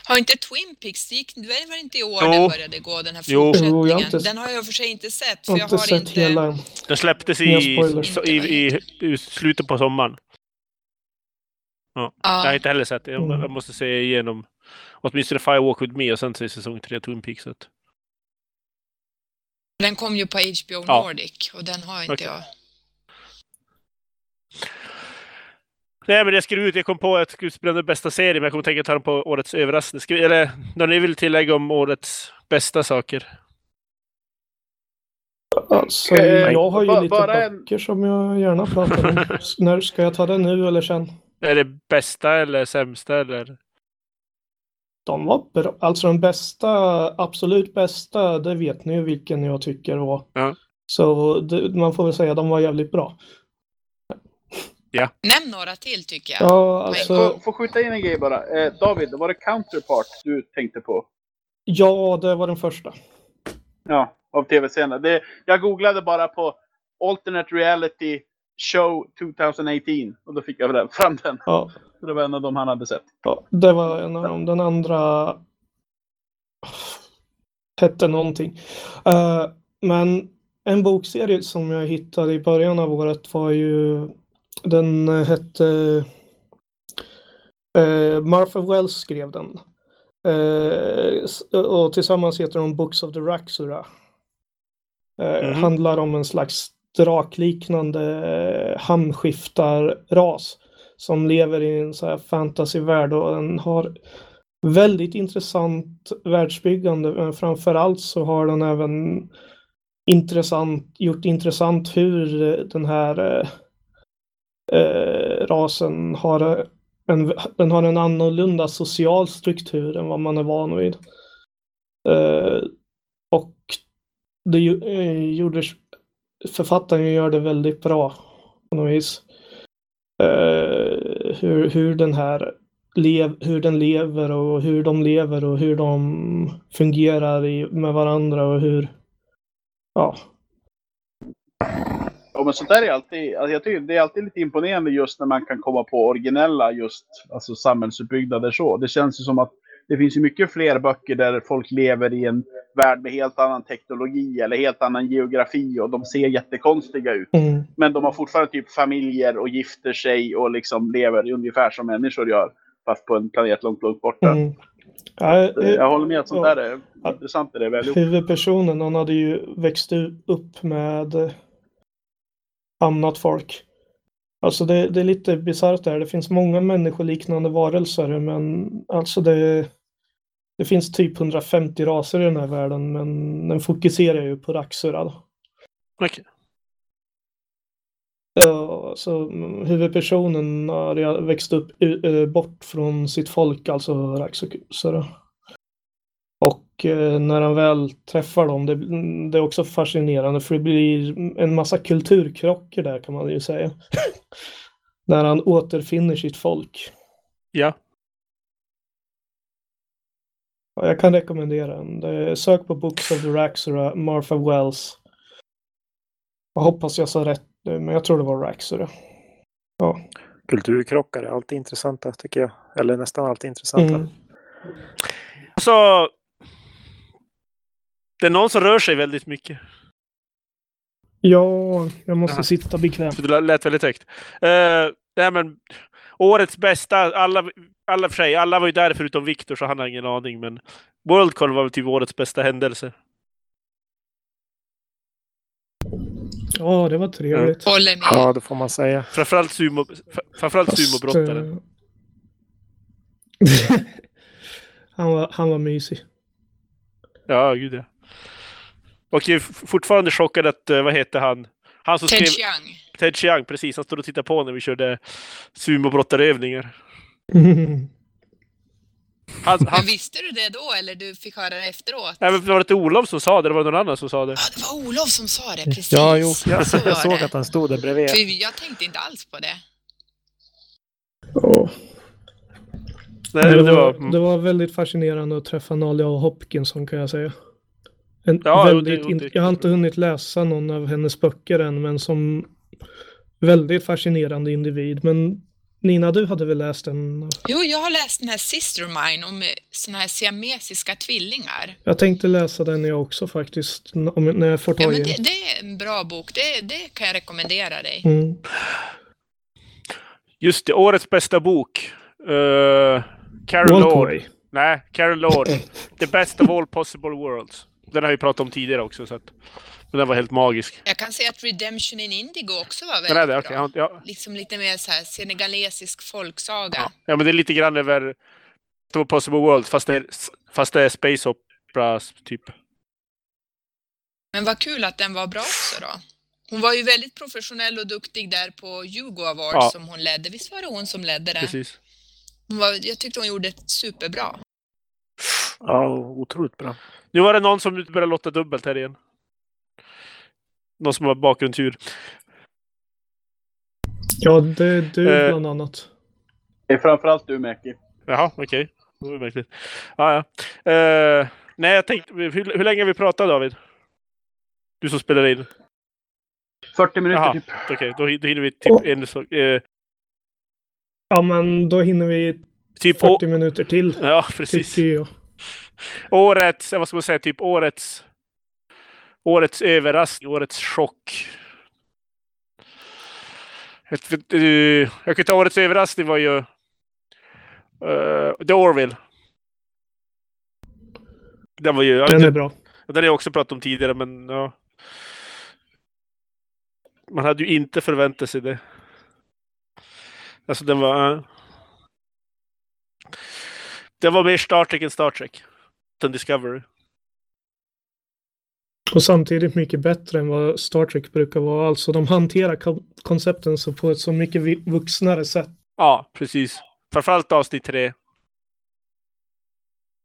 Har inte Twin Peaks, det gick, det var inte i år Jo. den började gå, den här fortsättningen? Jo, jag har inte- Den har jag för sig inte sett, för jag har sett inte... hela. Den släpptes i, i, i, i slutet på sommaren. Jag har Ja, inte heller sett det. Jag, Mm. jag måste se igenom åtminstone Firewalk with me och sen se säsong 3 Twin Peaks. den kom ju på HBO Ja. Nordic och den har inte Okej. jag. Nej men jag skrev ut, jag kom på att jag skulle spela den bästa serien men jag kommer tänka ta den på årets överraskning. Vi, eller när ni vill tillägga om årets bästa saker? Alltså, Eh, jag har ju lite bara en- böcker som jag gärna pratar om. När ska jag ta det nu eller sen? Är det bästa eller sämsta eller? de var bra. Alltså den bästa, absolut bästa, det vet ni ju vilken jag tycker var. Ja. Så det, man får väl säga att de var jävligt bra. Nämn några till tycker jag. Ja, alltså, Får, får skjuta in en grej bara. Eh, David, var det Counterpart du tänkte på? ja, det var den första. Ja, av tv-serierna. Det- Jag googlade bara på Alternate Reality Show 2018 och då fick jag fram- den. Ja, det var en av dem han hade sett. ja, det var en av dem. Den andra hette någonting. Eh, men en bokserie som jag hittade i början av året var ju den eh, hette uh, Martha Wells skrev den. S- och tillsammans heter de Books of the Raxura. Eh, Mhm. Handlar om en slags drakliknande hamnskiftarras som lever i en så här fantasyvärld och den har väldigt intressant världsbyggande. Men framförallt så har den även intressant, gjort intressant hur den här eh, rasen har en, den har en annorlunda social struktur än vad man är van vid. Eh, och det eh, gjorde författaren gör det väldigt bra på något vis. Eh, hur, hur den här lev, hur den lever och hur de lever och hur de fungerar i, med varandra och hur ja, Ja, men sånt där är alltid, alltså jag tycker det är alltid lite imponerande just när man kan komma på originella just alltså samhällsuppbyggnader så. Det känns ju som att det finns ju mycket fler böcker där folk lever i en värld med helt annan teknologi eller helt annan geografi och de ser jättekonstiga ut. mm, Men de har fortfarande typ familjer och gifter sig och liksom lever ungefär som människor gör. Fast på en planet långt, långt borta. mm. Ja, eh, Jag håller med att sånt Ja. där är Ja. intressant. Det är väl gjort. huvudpersonen, han hade ju växt upp med annat folk. Alltså det, det är lite bisarrt där. Det finns många människoliknande varelser men alltså det, det finns typ 150 raser i den här världen men den fokuserar ju på Raxura. Okej. Ja, så mm, huvudpersonen har växt upp eh, bort från sitt folk, alltså Raxura. Och eh, när han väl träffar dem, det, det är också fascinerande för det blir en massa kulturkrockar där kan man ju säga. när han återfinner sitt folk. Ja. Ja, Jag kan rekommendera den. Sök på Books of the Raxura, Martha Wells. Jag hoppas jag sa rätt nu, men jag tror det var Raxura. Kulturkrockar är alltid intressanta tycker jag. Eller nästan alltid intressanta. Mm. Så... Det är någon som rör sig väldigt mycket. Ja, jag måste Jaha. sitta bekvämt. För det lät väldigt högt. Uh, nej, men, årets bästa, alla, alla för sig, alla var ju där förutom Viktor så han har ingen aning. Men Worldcon var väl typ årets bästa händelse. Ja, det var trevligt. Håller med. Ja, det får man säga. Framförallt, sumo, framförallt Fast, sumobrottaren. eh, han, var, han var mysig. Ja, gud ja. Och jag är fortfarande chockad att, eh, vad heter han? Han som Ted skrev... Chiang. Ted Chiang, precis. Han stod och tittade på när vi körde sumobrottarövningar. Han, han, Men visste du det då eller du fick höra det efteråt? nej, men var det inte Olof som sa det? Det var någon annan som sa det. Ja, det var Olof som sa det, precis. Ja, jo, jag, Så jag såg det. att han stod där bredvid. För jag tänkte inte alls på det. Ja. Nej, det, det var, mm. det var väldigt fascinerande att träffa Nalia Hopkinson kan jag säga. En Ja, väldigt det- det- jag har inte hunnit läsa någon av hennes böcker än, men som väldigt fascinerande individ. Men Nina, du hade väl läst den? Jo, jag har läst den här Sister Mine om eh, såna här siamesiska tvillingar. Jag tänkte läsa den jag också faktiskt, om, när jag får Ja, tag i men det, det är en bra bok. Det, det kan jag rekommendera dig. Mm. Just det, årets bästa bok. Uh, Carol Lord. Nej, Carol Lord. The best of all possible worlds. Den har vi pratat om tidigare också. Så att, men den var helt magisk. Jag kan säga att Redemption in Indigo också var väldigt det, bra. okej. Ja, Liksom lite mer så här senegalesisk folksaga. ja. ja, men det är lite grann över of all possible worlds fast det är, fast det är space opera typ. Men vad kul att den var bra också då. Hon var ju väldigt professionell och duktig där på Hugo Awards Ja. som hon ledde. Visst var det hon som ledde den? Precis. Hon var, jag tyckte hon gjorde det superbra. Ja, otroligt bra. Nu var det någon som började låta dubbelt här igen. Någon som har bakgrundsljud. Ja, det är du Eh. bland annat. Det är framförallt du Mäki. Jaha, okej. Det var märkligt. Ja, ja. Eh, nej, jag tänkte... Hur, hur länge har vi pratat David? Du som spelar in. 40 minuter Jaha. typ. Okej, då, hin- då hinner vi typ Oh. en sak. Eh, Ja, men då hinner vi typ å, 40 minuter till, Ja, precis. tycker jag. Årets, vad ska man säga, typ årets... Årets överraskning, årets chock. Eh, jag kan ta årets överraskning var ju... Uh, The Orville. Den var ju... Den är bra. Den har jag också pratat om tidigare, men ja. Man hade ju inte förväntat sig det. Alltså den var... eh, Den var mer Star Trek än Star Trek. Den Discovery. Och samtidigt mycket bättre än vad Star Trek brukar vara. Alltså de hanterar ko- koncepten så på ett så mycket vuxnare sätt. Ja, precis. Framförallt avsnitt tre.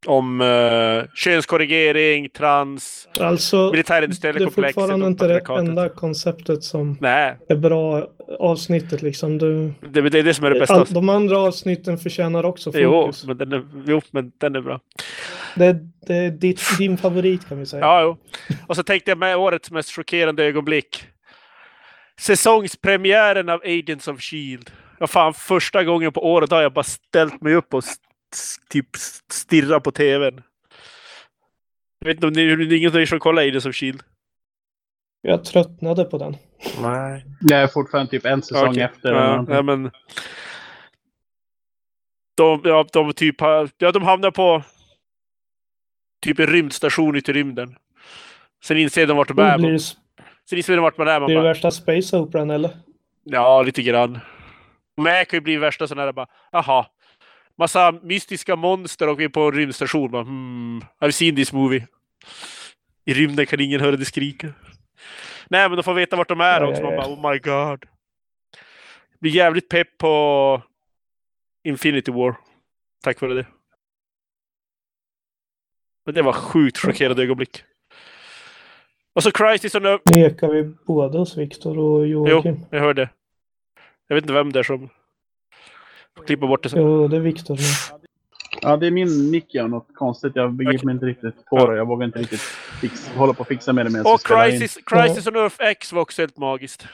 Om uh, könskorrigering, trans, Alltså, militärindustriella det är komplexet fortfarande inte det enda konceptet som Nej, är bra avsnittet liksom. Du, det, det är det som är det bästa. all, de andra avsnitten förtjänar också Jo fokus. men, den är, jo, men den är bra. Det, det är ditt, din favorit kan vi säga. Ja, jo. Och så tänkte jag med årets mest chockerande ögonblick. Säsongspremiären av Agents of Shield. Ja, fan, första gången på året har jag bara ställt mig upp och typ stirrat på tvn. Jag vet inte om det är ingen av er som kollar Agents of Shield. Jag tröttnade på den. Nej. Jag är fortfarande typ en säsong Okej. efter. eller Ja, ja, men... De, ja, de typ har, ja, de hamnar på typ en rymdstation ute i rymden. Sen inser de vart de Då är. blir det, sen inser de vart man är. Man blir det bara, värsta space operan eller? Ja, lite grann. Men kan ju bli värsta sådana här bara, jaha. Massa mystiska monster och vi är på en rymdstation. Bara, hmm, I've seen this movie. I rymden kan ingen höra det skrika. Nej, men de får veta vart de är Ja, också. ja, Man bara, oh my god. Blir jävligt pepp på Infinity War. Tack vare det. Men det var sjukt chockerande ögonblick. Och så Crisis on Earth. Nu ekar vi både hos Viktor och Joakim. Jag hörde. Jag vet inte vem det är som klippa bort det sen. Jo, det är Viktor. Ja, det är min mick gör något konstigt. Jag begriper mig inte riktigt på det. Jag vågar inte riktigt fix, hålla på och fixa med det medan Och spelar in. Crisis, Crisis on Earth X var också helt magiskt.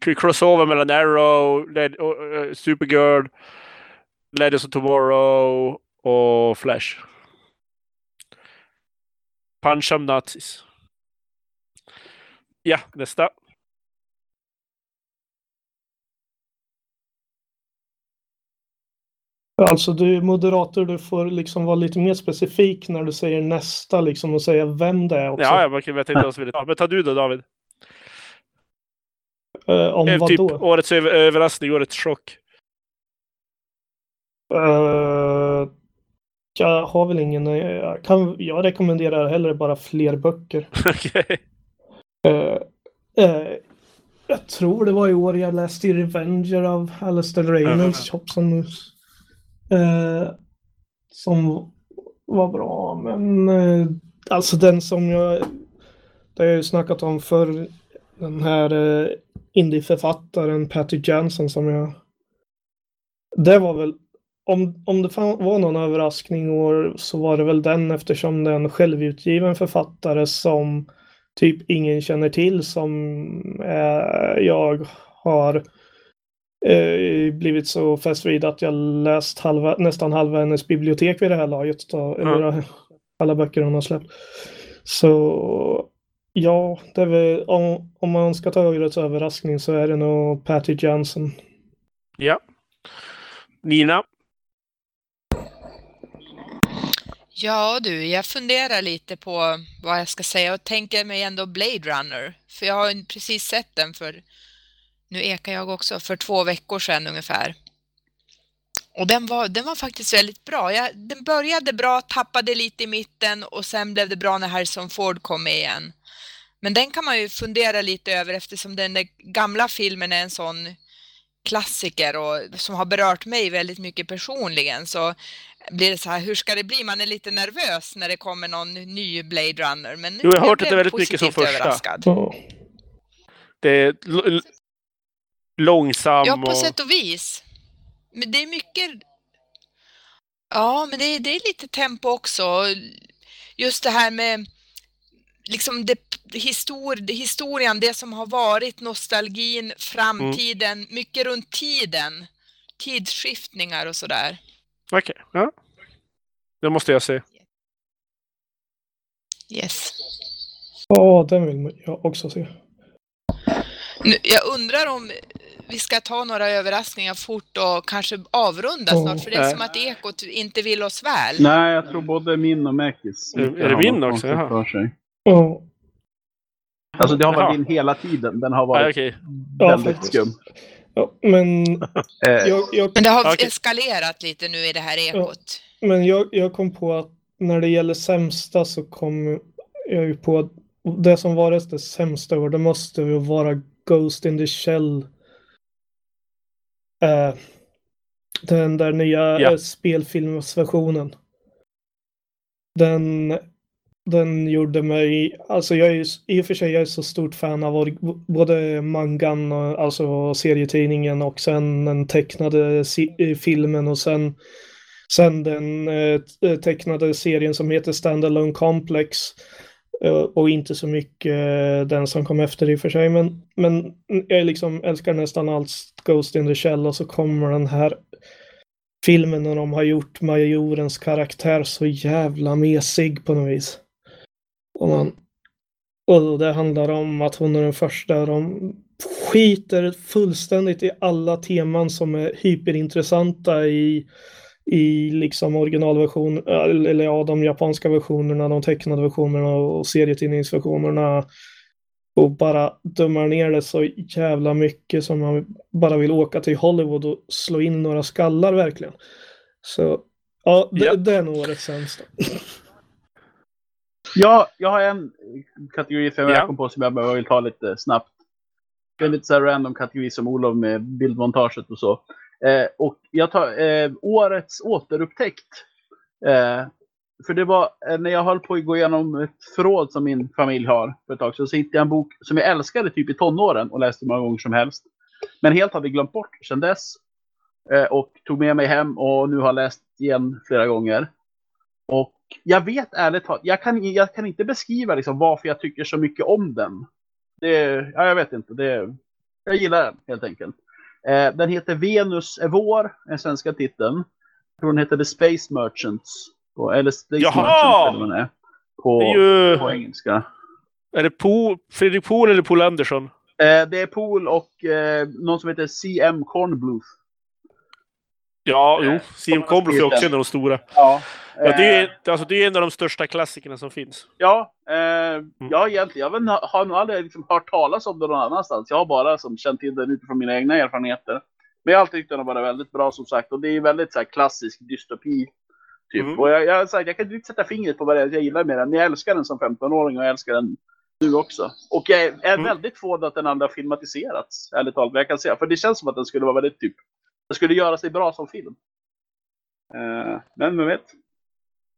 Crossover mellan Arrow, Led, eh, Supergirl, Legends of Tomorrow och Flash. Punch of Nazis. Ja, nästa. Alltså du är moderator, du får liksom vara lite mer specifik när du säger nästa liksom och säga vem det är också. Ja, jag, jag tänkte också vilja. Men ta du då David. Eh, om Eh, vad typ då? årets över- överraskning, årets chock. Eh, jag har väl ingen... Jag, kan, jag rekommenderar hellre bara fler böcker. Okej. Eh, eh, jag tror det var i år jag läste Revenger av Alastair Reynolds, Chops and Moose. Eh, som var bra, men eh, alltså den som jag... Det har jag ju snackat om för den här eh, indieförfattaren Patty Jansson som jag... Det var väl... Om, om det fan var någon överraskning år så var det väl den eftersom det är en självutgiven författare som typ ingen känner till som eh, jag har eh, blivit så fäst vid att jag läst halva, nästan halva hennes bibliotek vid det här laget. Då, eller alla böcker hon har släppt. Så ja, det är väl, om, om man ska ta årets överraskning så är det nog Patty Johnson. Ja. Nina. Ja du, jag funderar lite på vad jag ska säga och tänker mig ändå Blade Runner. För jag har ju precis sett den för, nu ekar jag också, för två veckor sedan ungefär. Och den var, den var faktiskt väldigt bra. Jag, den började bra, tappade lite i mitten och sen blev det bra när Harrison Ford kom med igen. Men den kan man ju fundera lite över eftersom den där gamla filmen är en sån klassiker och som har berört mig väldigt mycket personligen så blir det så här, hur ska det bli? Man är lite nervös när det kommer någon ny Blade Runner. Men Jo, jag har hört det är väldigt mycket som första. överraskad. Ja. Det är långsam Ja, på och... sätt och vis. Men det är mycket... Ja, men det är, det är lite tempo också. Just det här med liksom det, histor, det, historien, det som har varit, nostalgin, framtiden, mycket runt tiden. Tidsskiftningar och sådär. Okej, ja. Det måste jag se. Yes. ja, den vill jag också se. Nu, jag undrar om vi ska ta några överraskningar fort och kanske avrunda Ja. snart, för det är Nej. som att Ekot inte vill oss väl. Nej, jag tror både min och Mäkis. Är- är det min också? Jaha. För sig. Ja, Alltså det har Jaha. varit din hela tiden. Den har Ja, varit okej. Ja, väldigt faktiskt. skum. ja, men Eh, jag, jag, Men det har Okej. eskalerat lite nu i det här ekot. men jag, jag kom på att när det gäller sämsta så kom jag ju på att det som var det sämsta år, det måste ju vara Ghost in the Shell. Eh, den där nya Ja. eh, spelfilmsversionen. Den, den gjorde mig, alltså jag är ju, i och för sig jag är så stort fan av både mangan, och, alltså serietidningen och sen den tecknade eh, filmen och sen Sen den eh, tecknade serien som heter Standalone Complex. Eh, och inte så mycket eh, den som kom efter i och för sig. Men, men jag liksom älskar nästan allt Ghost in the Shell och så kommer den här filmen när de har gjort majorens karaktär så jävla mesig på något vis. Och, man, och det handlar om att hon är den första. De skiter fullständigt i alla teman som är hyperintressanta i i liksom originalversion, eller ja, de japanska versionerna, de tecknade versionerna och serietidningsversionerna. Och bara dummar ner det så jävla mycket som man bara vill åka till Hollywood och slå in några skallar verkligen. Så ja, det, Japp. det är nog årets sämsta. Ja, jag har en kategori som jag Ja. kom på som jag bara vill ta lite snabbt. Det är lite så här random kategori som Olof med bildmontaget och så. Eh, och jag tar eh, årets återupptäckt. Eh, för det var eh, när jag höll på att gå igenom ett förråd som min familj har för ett tag. Så hittade jag en bok som jag älskade typ i tonåren och läste många gånger som helst. Men helt hade glömt bort sedan dess. Eh, och tog med mig hem och nu har läst igen flera gånger. Och jag vet ärligt talat, jag kan, jag kan inte beskriva liksom varför jag tycker så mycket om den. Det, ja, jag vet inte. Det, jag gillar den helt enkelt. Eh, den heter Venus är vår, den svenska titeln. Jag tror den heter The Space Merchants. På, eller Space Jaha! Merchants eller är. På, Det är ju... på engelska. Är det Pool, Fredrik Pohl eller Poul Andersson? Eh, det är Pool och eh, någon som heter CM Cornbluth. Ja, Eh, jo. Siam har Komloff är också den. en av de stora. Ja, Ja, det, är, eh, alltså, det är en av de största klassikerna som finns. Ja, eh, ja egentligen. Jag inte, har nog aldrig liksom hört talas om det någon annanstans. Jag har bara som, känt till den utifrån mina egna erfarenheter. Men jag har alltid tyckt den har varit väldigt bra som sagt. Och det är väldigt så här, klassisk dystopi. Typ. Mm. Och jag, jag, har sagt, jag kan inte sätta fingret på vad det är jag gillar med den. Jag älskar den som 15-åring och jag älskar den nu också. Och jag är Mm. väldigt förvånad att den andra filmatiserats. Ärligt talat, jag kan säga. För det känns som att den skulle vara väldigt typ. Den skulle göra sig bra som film. Eh, men vem vet.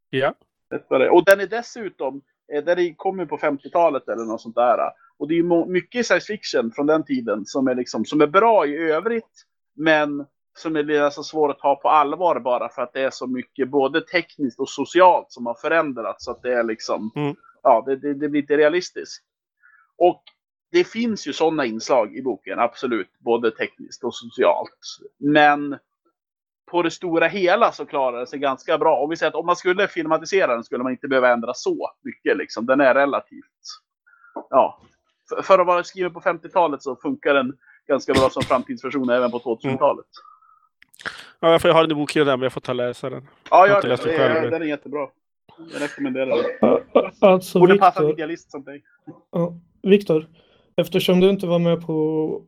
Ja. Det. Och den är dessutom, eh, den kommer på 50-talet eller något sånt där. Och det är mycket science fiction från den tiden som är, liksom, som är bra i övrigt. Men som är lite så svår att ta på allvar bara för att det är så mycket både tekniskt och socialt som har förändrats. Så att det är liksom, Mm. ja, det, det, det blir inte realistiskt. Och det finns ju sådana inslag i boken, absolut. Både tekniskt och socialt. Men på det stora hela så klarar den sig ganska bra. Om vi säger att om man skulle filmatisera den skulle man inte behöva ändra så mycket. Liksom. Den är relativt... Ja. För, för att vara skriven på 50-talet så funkar den ganska bra som framtidsversion även på 2000-talet. Ja, jag får- jag har den i bokhyllan där, men jag får ta och läsa den. Ja, Jag det. läst den själv, men- den är jättebra. Jag rekommenderar den. Alltså Borde passa en Viktor, idealist som dig. ja, Viktor, eftersom du inte var med på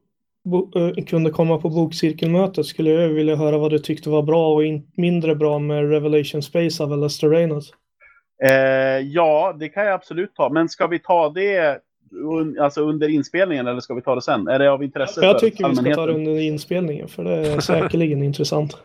eh, kunde komma på bokcirkelmötet skulle jag vilja höra vad du tyckte var bra och in, mindre bra med Revelation Space av Lester Reynolds. Eh, ja, det kan jag absolut ta. Men ska vi ta det un, alltså under inspelningen eller ska vi ta det sen? Är det av intresse Jag för tycker vi ska ta det under inspelningen för det är säkerligen intressant.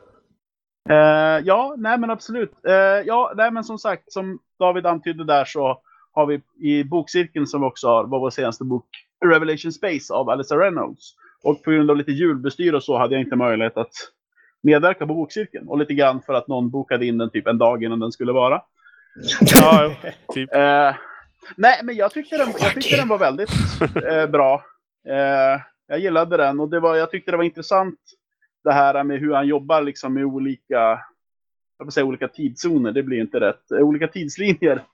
Eh, ja, nej men absolut. Eh, ja, nej men som sagt, som David antydde där så har vi i bokcirkeln som vi också har, var vår senaste bok, Revelation Space av Alyssa Reynolds. Och på grund av lite julbestyr och så hade jag inte möjlighet att medverka på bokcirkeln. Och lite grann för att någon bokade in den typ en dag innan den skulle vara. Ja, typ. Eh, nej, men jag tyckte den, jag tyckte den var väldigt eh, bra. Eh, jag gillade den och det var, jag tyckte det var intressant det här med hur han jobbar liksom med olika, jag vill säga olika tidszoner, det blir inte rätt, Eh, olika tidslinjer.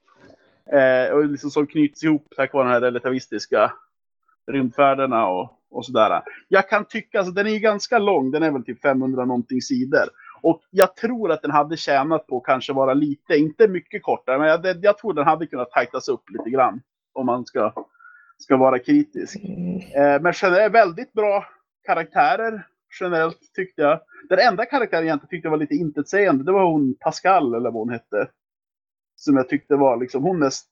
Eh, och liksom som knyts ihop tack vare de här relativistiska rymdfärderna och, och sådär. Jag kan tycka, alltså den är ju ganska lång, den är väl typ 500 någonting sidor. Och jag tror att den hade tjänat på att kanske vara lite, inte mycket kortare, men jag, jag tror den hade kunnat tajtas upp lite grann. Om man ska, ska vara kritisk. Mm. Eh, men generellt väldigt bra karaktärer. Generellt tyckte jag. Den enda karaktären jag inte tyckte var lite intetsägande, det var hon Pascal eller vad hon hette. Som jag tyckte var liksom, hon mest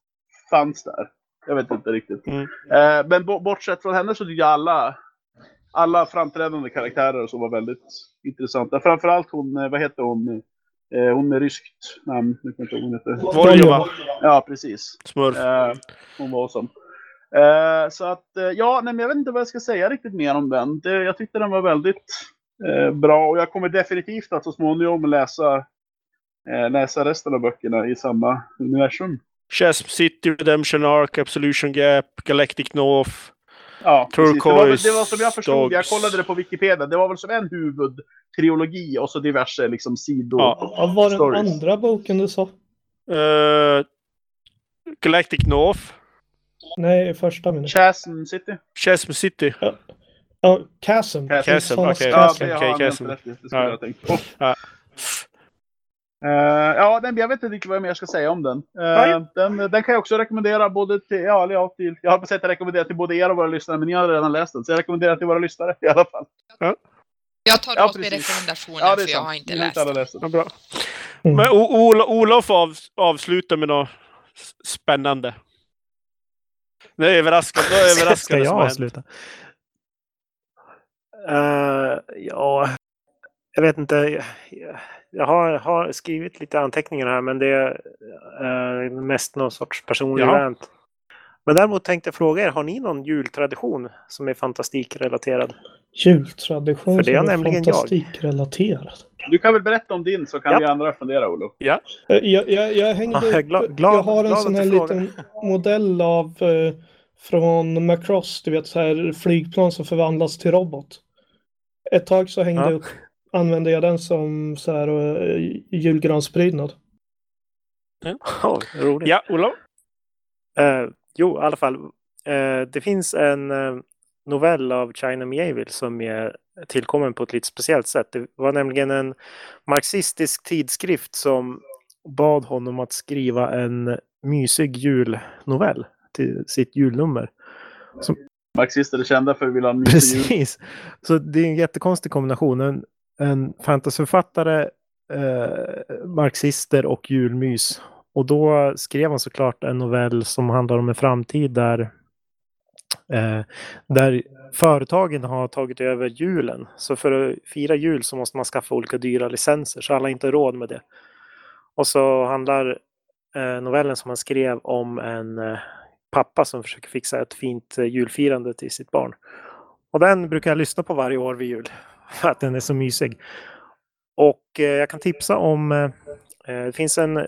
fanns där. Jag vet inte riktigt. Mm. Eh, men bo- bortsett från henne så tyckte jag alla, alla framträdande karaktärer så var väldigt intressanta. Framförallt hon, eh, vad heter hon? Eh, hon med ryskt namn. Jag inte hon heter. Voljova. Ja, precis. Smurf. Eh, hon var awesome. Eh, så att, eh, ja, nej, men jag vet inte vad jag ska säga riktigt mer om den. Det, jag tyckte den var väldigt eh, bra och jag kommer definitivt att så småningom läsa, eh, läsa resten av böckerna i samma universum. Chasm City, Redemption Arc, Absolution Gap, Galactic North. Ja, precis. Det, var, Turquoise det var som jag förstod, jag Dogs. kollade det på Wikipedia, det var väl som en huvudtrilogi och så diverse liksom sidor. Ja. Vad var den andra boken du sa? Eh, Galactic North. Nej, första minuten. Chasm City. Chasm City. Ja, Chasm. Chasm, okej. Ja, Chasm. det har okej, han Chasm. helt rätt i. Det skulle Ja. jag ha tänkt på. Ja. Eh, ja, den, jag vet inte riktigt vad jag mer ska säga om den. Nej. den. Den kan jag också rekommendera både till, ja, eller ja, till, jag har på sätt att rekommendera till både er och våra lyssnare, men ni har redan läst den. Så jag rekommenderar till våra lyssnare i alla fall. Jag tar Ja, åt mig rekommendationen Ja, för jag har inte läst den. läst den. Ja, bra. Mm. Men Ol- Olof av, avslutar med något spännande. Det är överraskande. Det är Ska överraskande jag har hänt. avsluta? Eh, ja, jag vet inte. Jag, jag har, har skrivit lite anteckningar här men det är eh, mest någon sorts personlig Ja. rant. Men däremot tänkte jag fråga er, har ni någon jultradition som är fantastikrelaterad? Jultradition För det är som är nämligen jag. fantastikrelaterad. Du kan väl berätta om din så kan Ja. vi andra fundera, Olof. Eh, Jag, jag, jag hängde Ja, jag är glad- glad- jag har en sån här liten modell av eh, från Macross, du vet så här flygplan som förvandlas till robot. Ett tag så hängde Ja. jag upp, använde jag den som så här uh, julgransprydnad. Oh, roligt. Ja, Olof. Eh, jo, i alla fall. Eh, det finns en eh, novell av China Mieville som är tillkommen på ett lite speciellt sätt. Det var nämligen en marxistisk tidskrift som bad honom att skriva en mysig julnovell till sitt julnummer. Marxister är kända för att vilja ha en mysig jul. Precis. Så det är en jättekonstig kombination. En, en fantasyförfattare, eh, marxister och julmys. Och då skrev han såklart en novell som handlar om en framtid där, eh, där företagen har tagit över julen. Så för att fira jul så måste man skaffa olika dyra licenser så alla har inte råd med det. Och så handlar eh, novellen som han skrev om en eh, pappa som försöker fixa ett fint eh, julfirande till sitt barn. Och den brukar jag lyssna på varje år vid jul. För att den är så mysig. Och eh, jag kan tipsa om, eh, eh, det finns en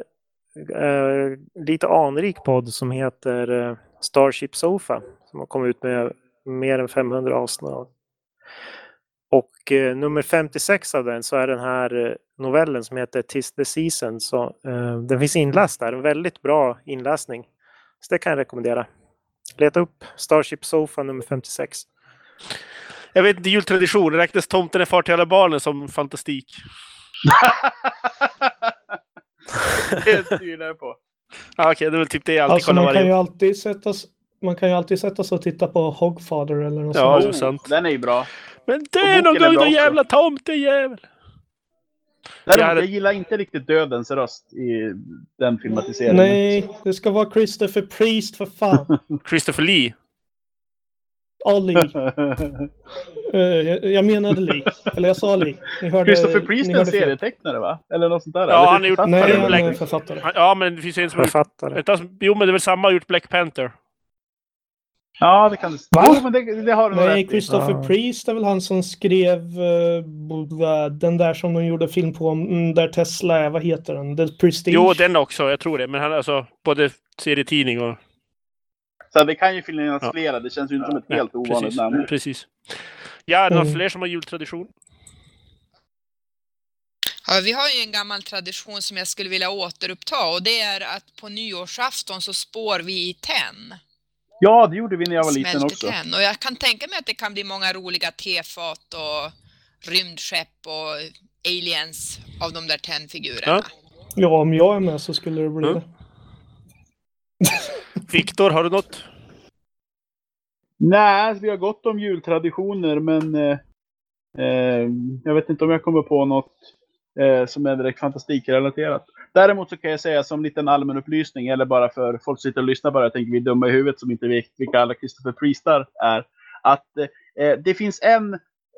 lite anrik podd som heter Starship Sofa. Som har kommit ut med mer än 500 avsnitt. Och eh, nummer 56 av den så är den här novellen som heter Tis the Season. Så, eh, den finns inläst där, en väldigt bra inläsning. Så det kan jag rekommendera. Leta upp Starship Sofa nummer 56. Jag vet inte, jultradition. Räknas Tomten är far till alla barnen som fantastik? det styr det på. Ja, Okej, det är väl typ det jag alltid Alltså kollar man kan ju alltid sätta man kan ju alltid sätta sig och titta på Hogfather eller något Ja, sånt. det är sant. Den är ju bra. Men det är någon gång också. jävla tomtejävel! Däremot, Ja, jag gillar inte riktigt dödens röst i den filmatiseringen. Nej, det ska vara Christopher Priest för fan. Christopher Lee. Ali. Eh, jag, jag menade Lee. Eller jag sa Lee. Ni hörde, Christopher Priest är en serietecknare va? Eller något sånt där? Ja, han har gjort-? Nej, Black- han är författare. Ja, men det finns en som gjort... Författare. Vänta, Jo, men det är väl samma har gjort Black Panther. Ja, det kan det Va? Jo, men det, det har du Nej. Christopher Ja. Priest är väl han som skrev b- den där som de gjorde film på, där Tesla är, vad heter den? The Prestige? Jo, den också. Jag tror det. Men han alltså både serietidning och... Så det kan ju finnas Ja. flera. Det känns ju inte som ett helt ovanligt precis. namn. Precis. Ja, några Mm. fler som har jultradition? Ja, vi har ju en gammal tradition som jag skulle vilja återuppta och det är att på nyårsafton så spår vi i tenn. Ja, det gjorde vi när jag var liten också. tenn. Och jag kan tänka mig att det kan bli många roliga tefat och rymdskepp och aliens av de där tennfigurerna. Ja. Ja, om jag är med så skulle det bli det. Viktor, har du något? Nej, alltså, vi har gott om jultraditioner, men eh, eh, jag vet inte om jag kommer på något eh, som är direkt fantastikrelaterat. Däremot så kan jag säga som liten allmän upplysning, eller bara för folk som sitter och lyssnar bara, jag tänker vi är dumma i huvudet som inte vet vilka alla Christopher Priestar är, att eh, det finns en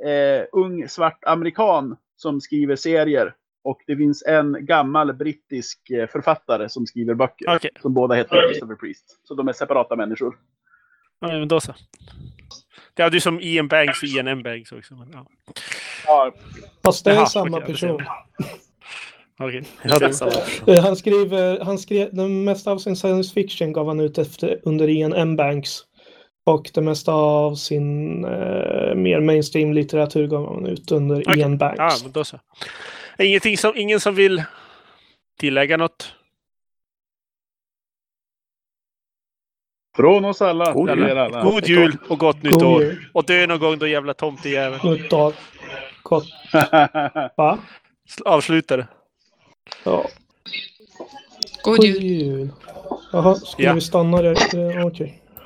eh, ung svart amerikan som skriver serier och det finns en gammal brittisk eh, författare som skriver böcker. Okej, Som båda heter Christopher Priest. Så de är separata människor. ja, men då så. Det är ju som Ian Banks och Ian M. Banks också. Men, ja. Ja, Fast det är Jaha, samma okej, det person. Okej. Det. Eh, Han skriver, han skrev, den mesta av sin science fiction gav han ut efter, under Ian M. Banks. Och det mesta av sin eh, mer mainstream litteratur gav han ut under Okej. Ian Banks. Ja, men då så. Ingenting som, ingen som vill tillägga något? Från oss alla. God jul. alla. God jul och gott nytt God år. jul. Och dö någon gång då jävla tomtejävel. Nytt dag. Gott. Va? Avsluta det. Ja. God God jul! jul. Jaha, skulle Ja. vi stanna där? Eh, Okej.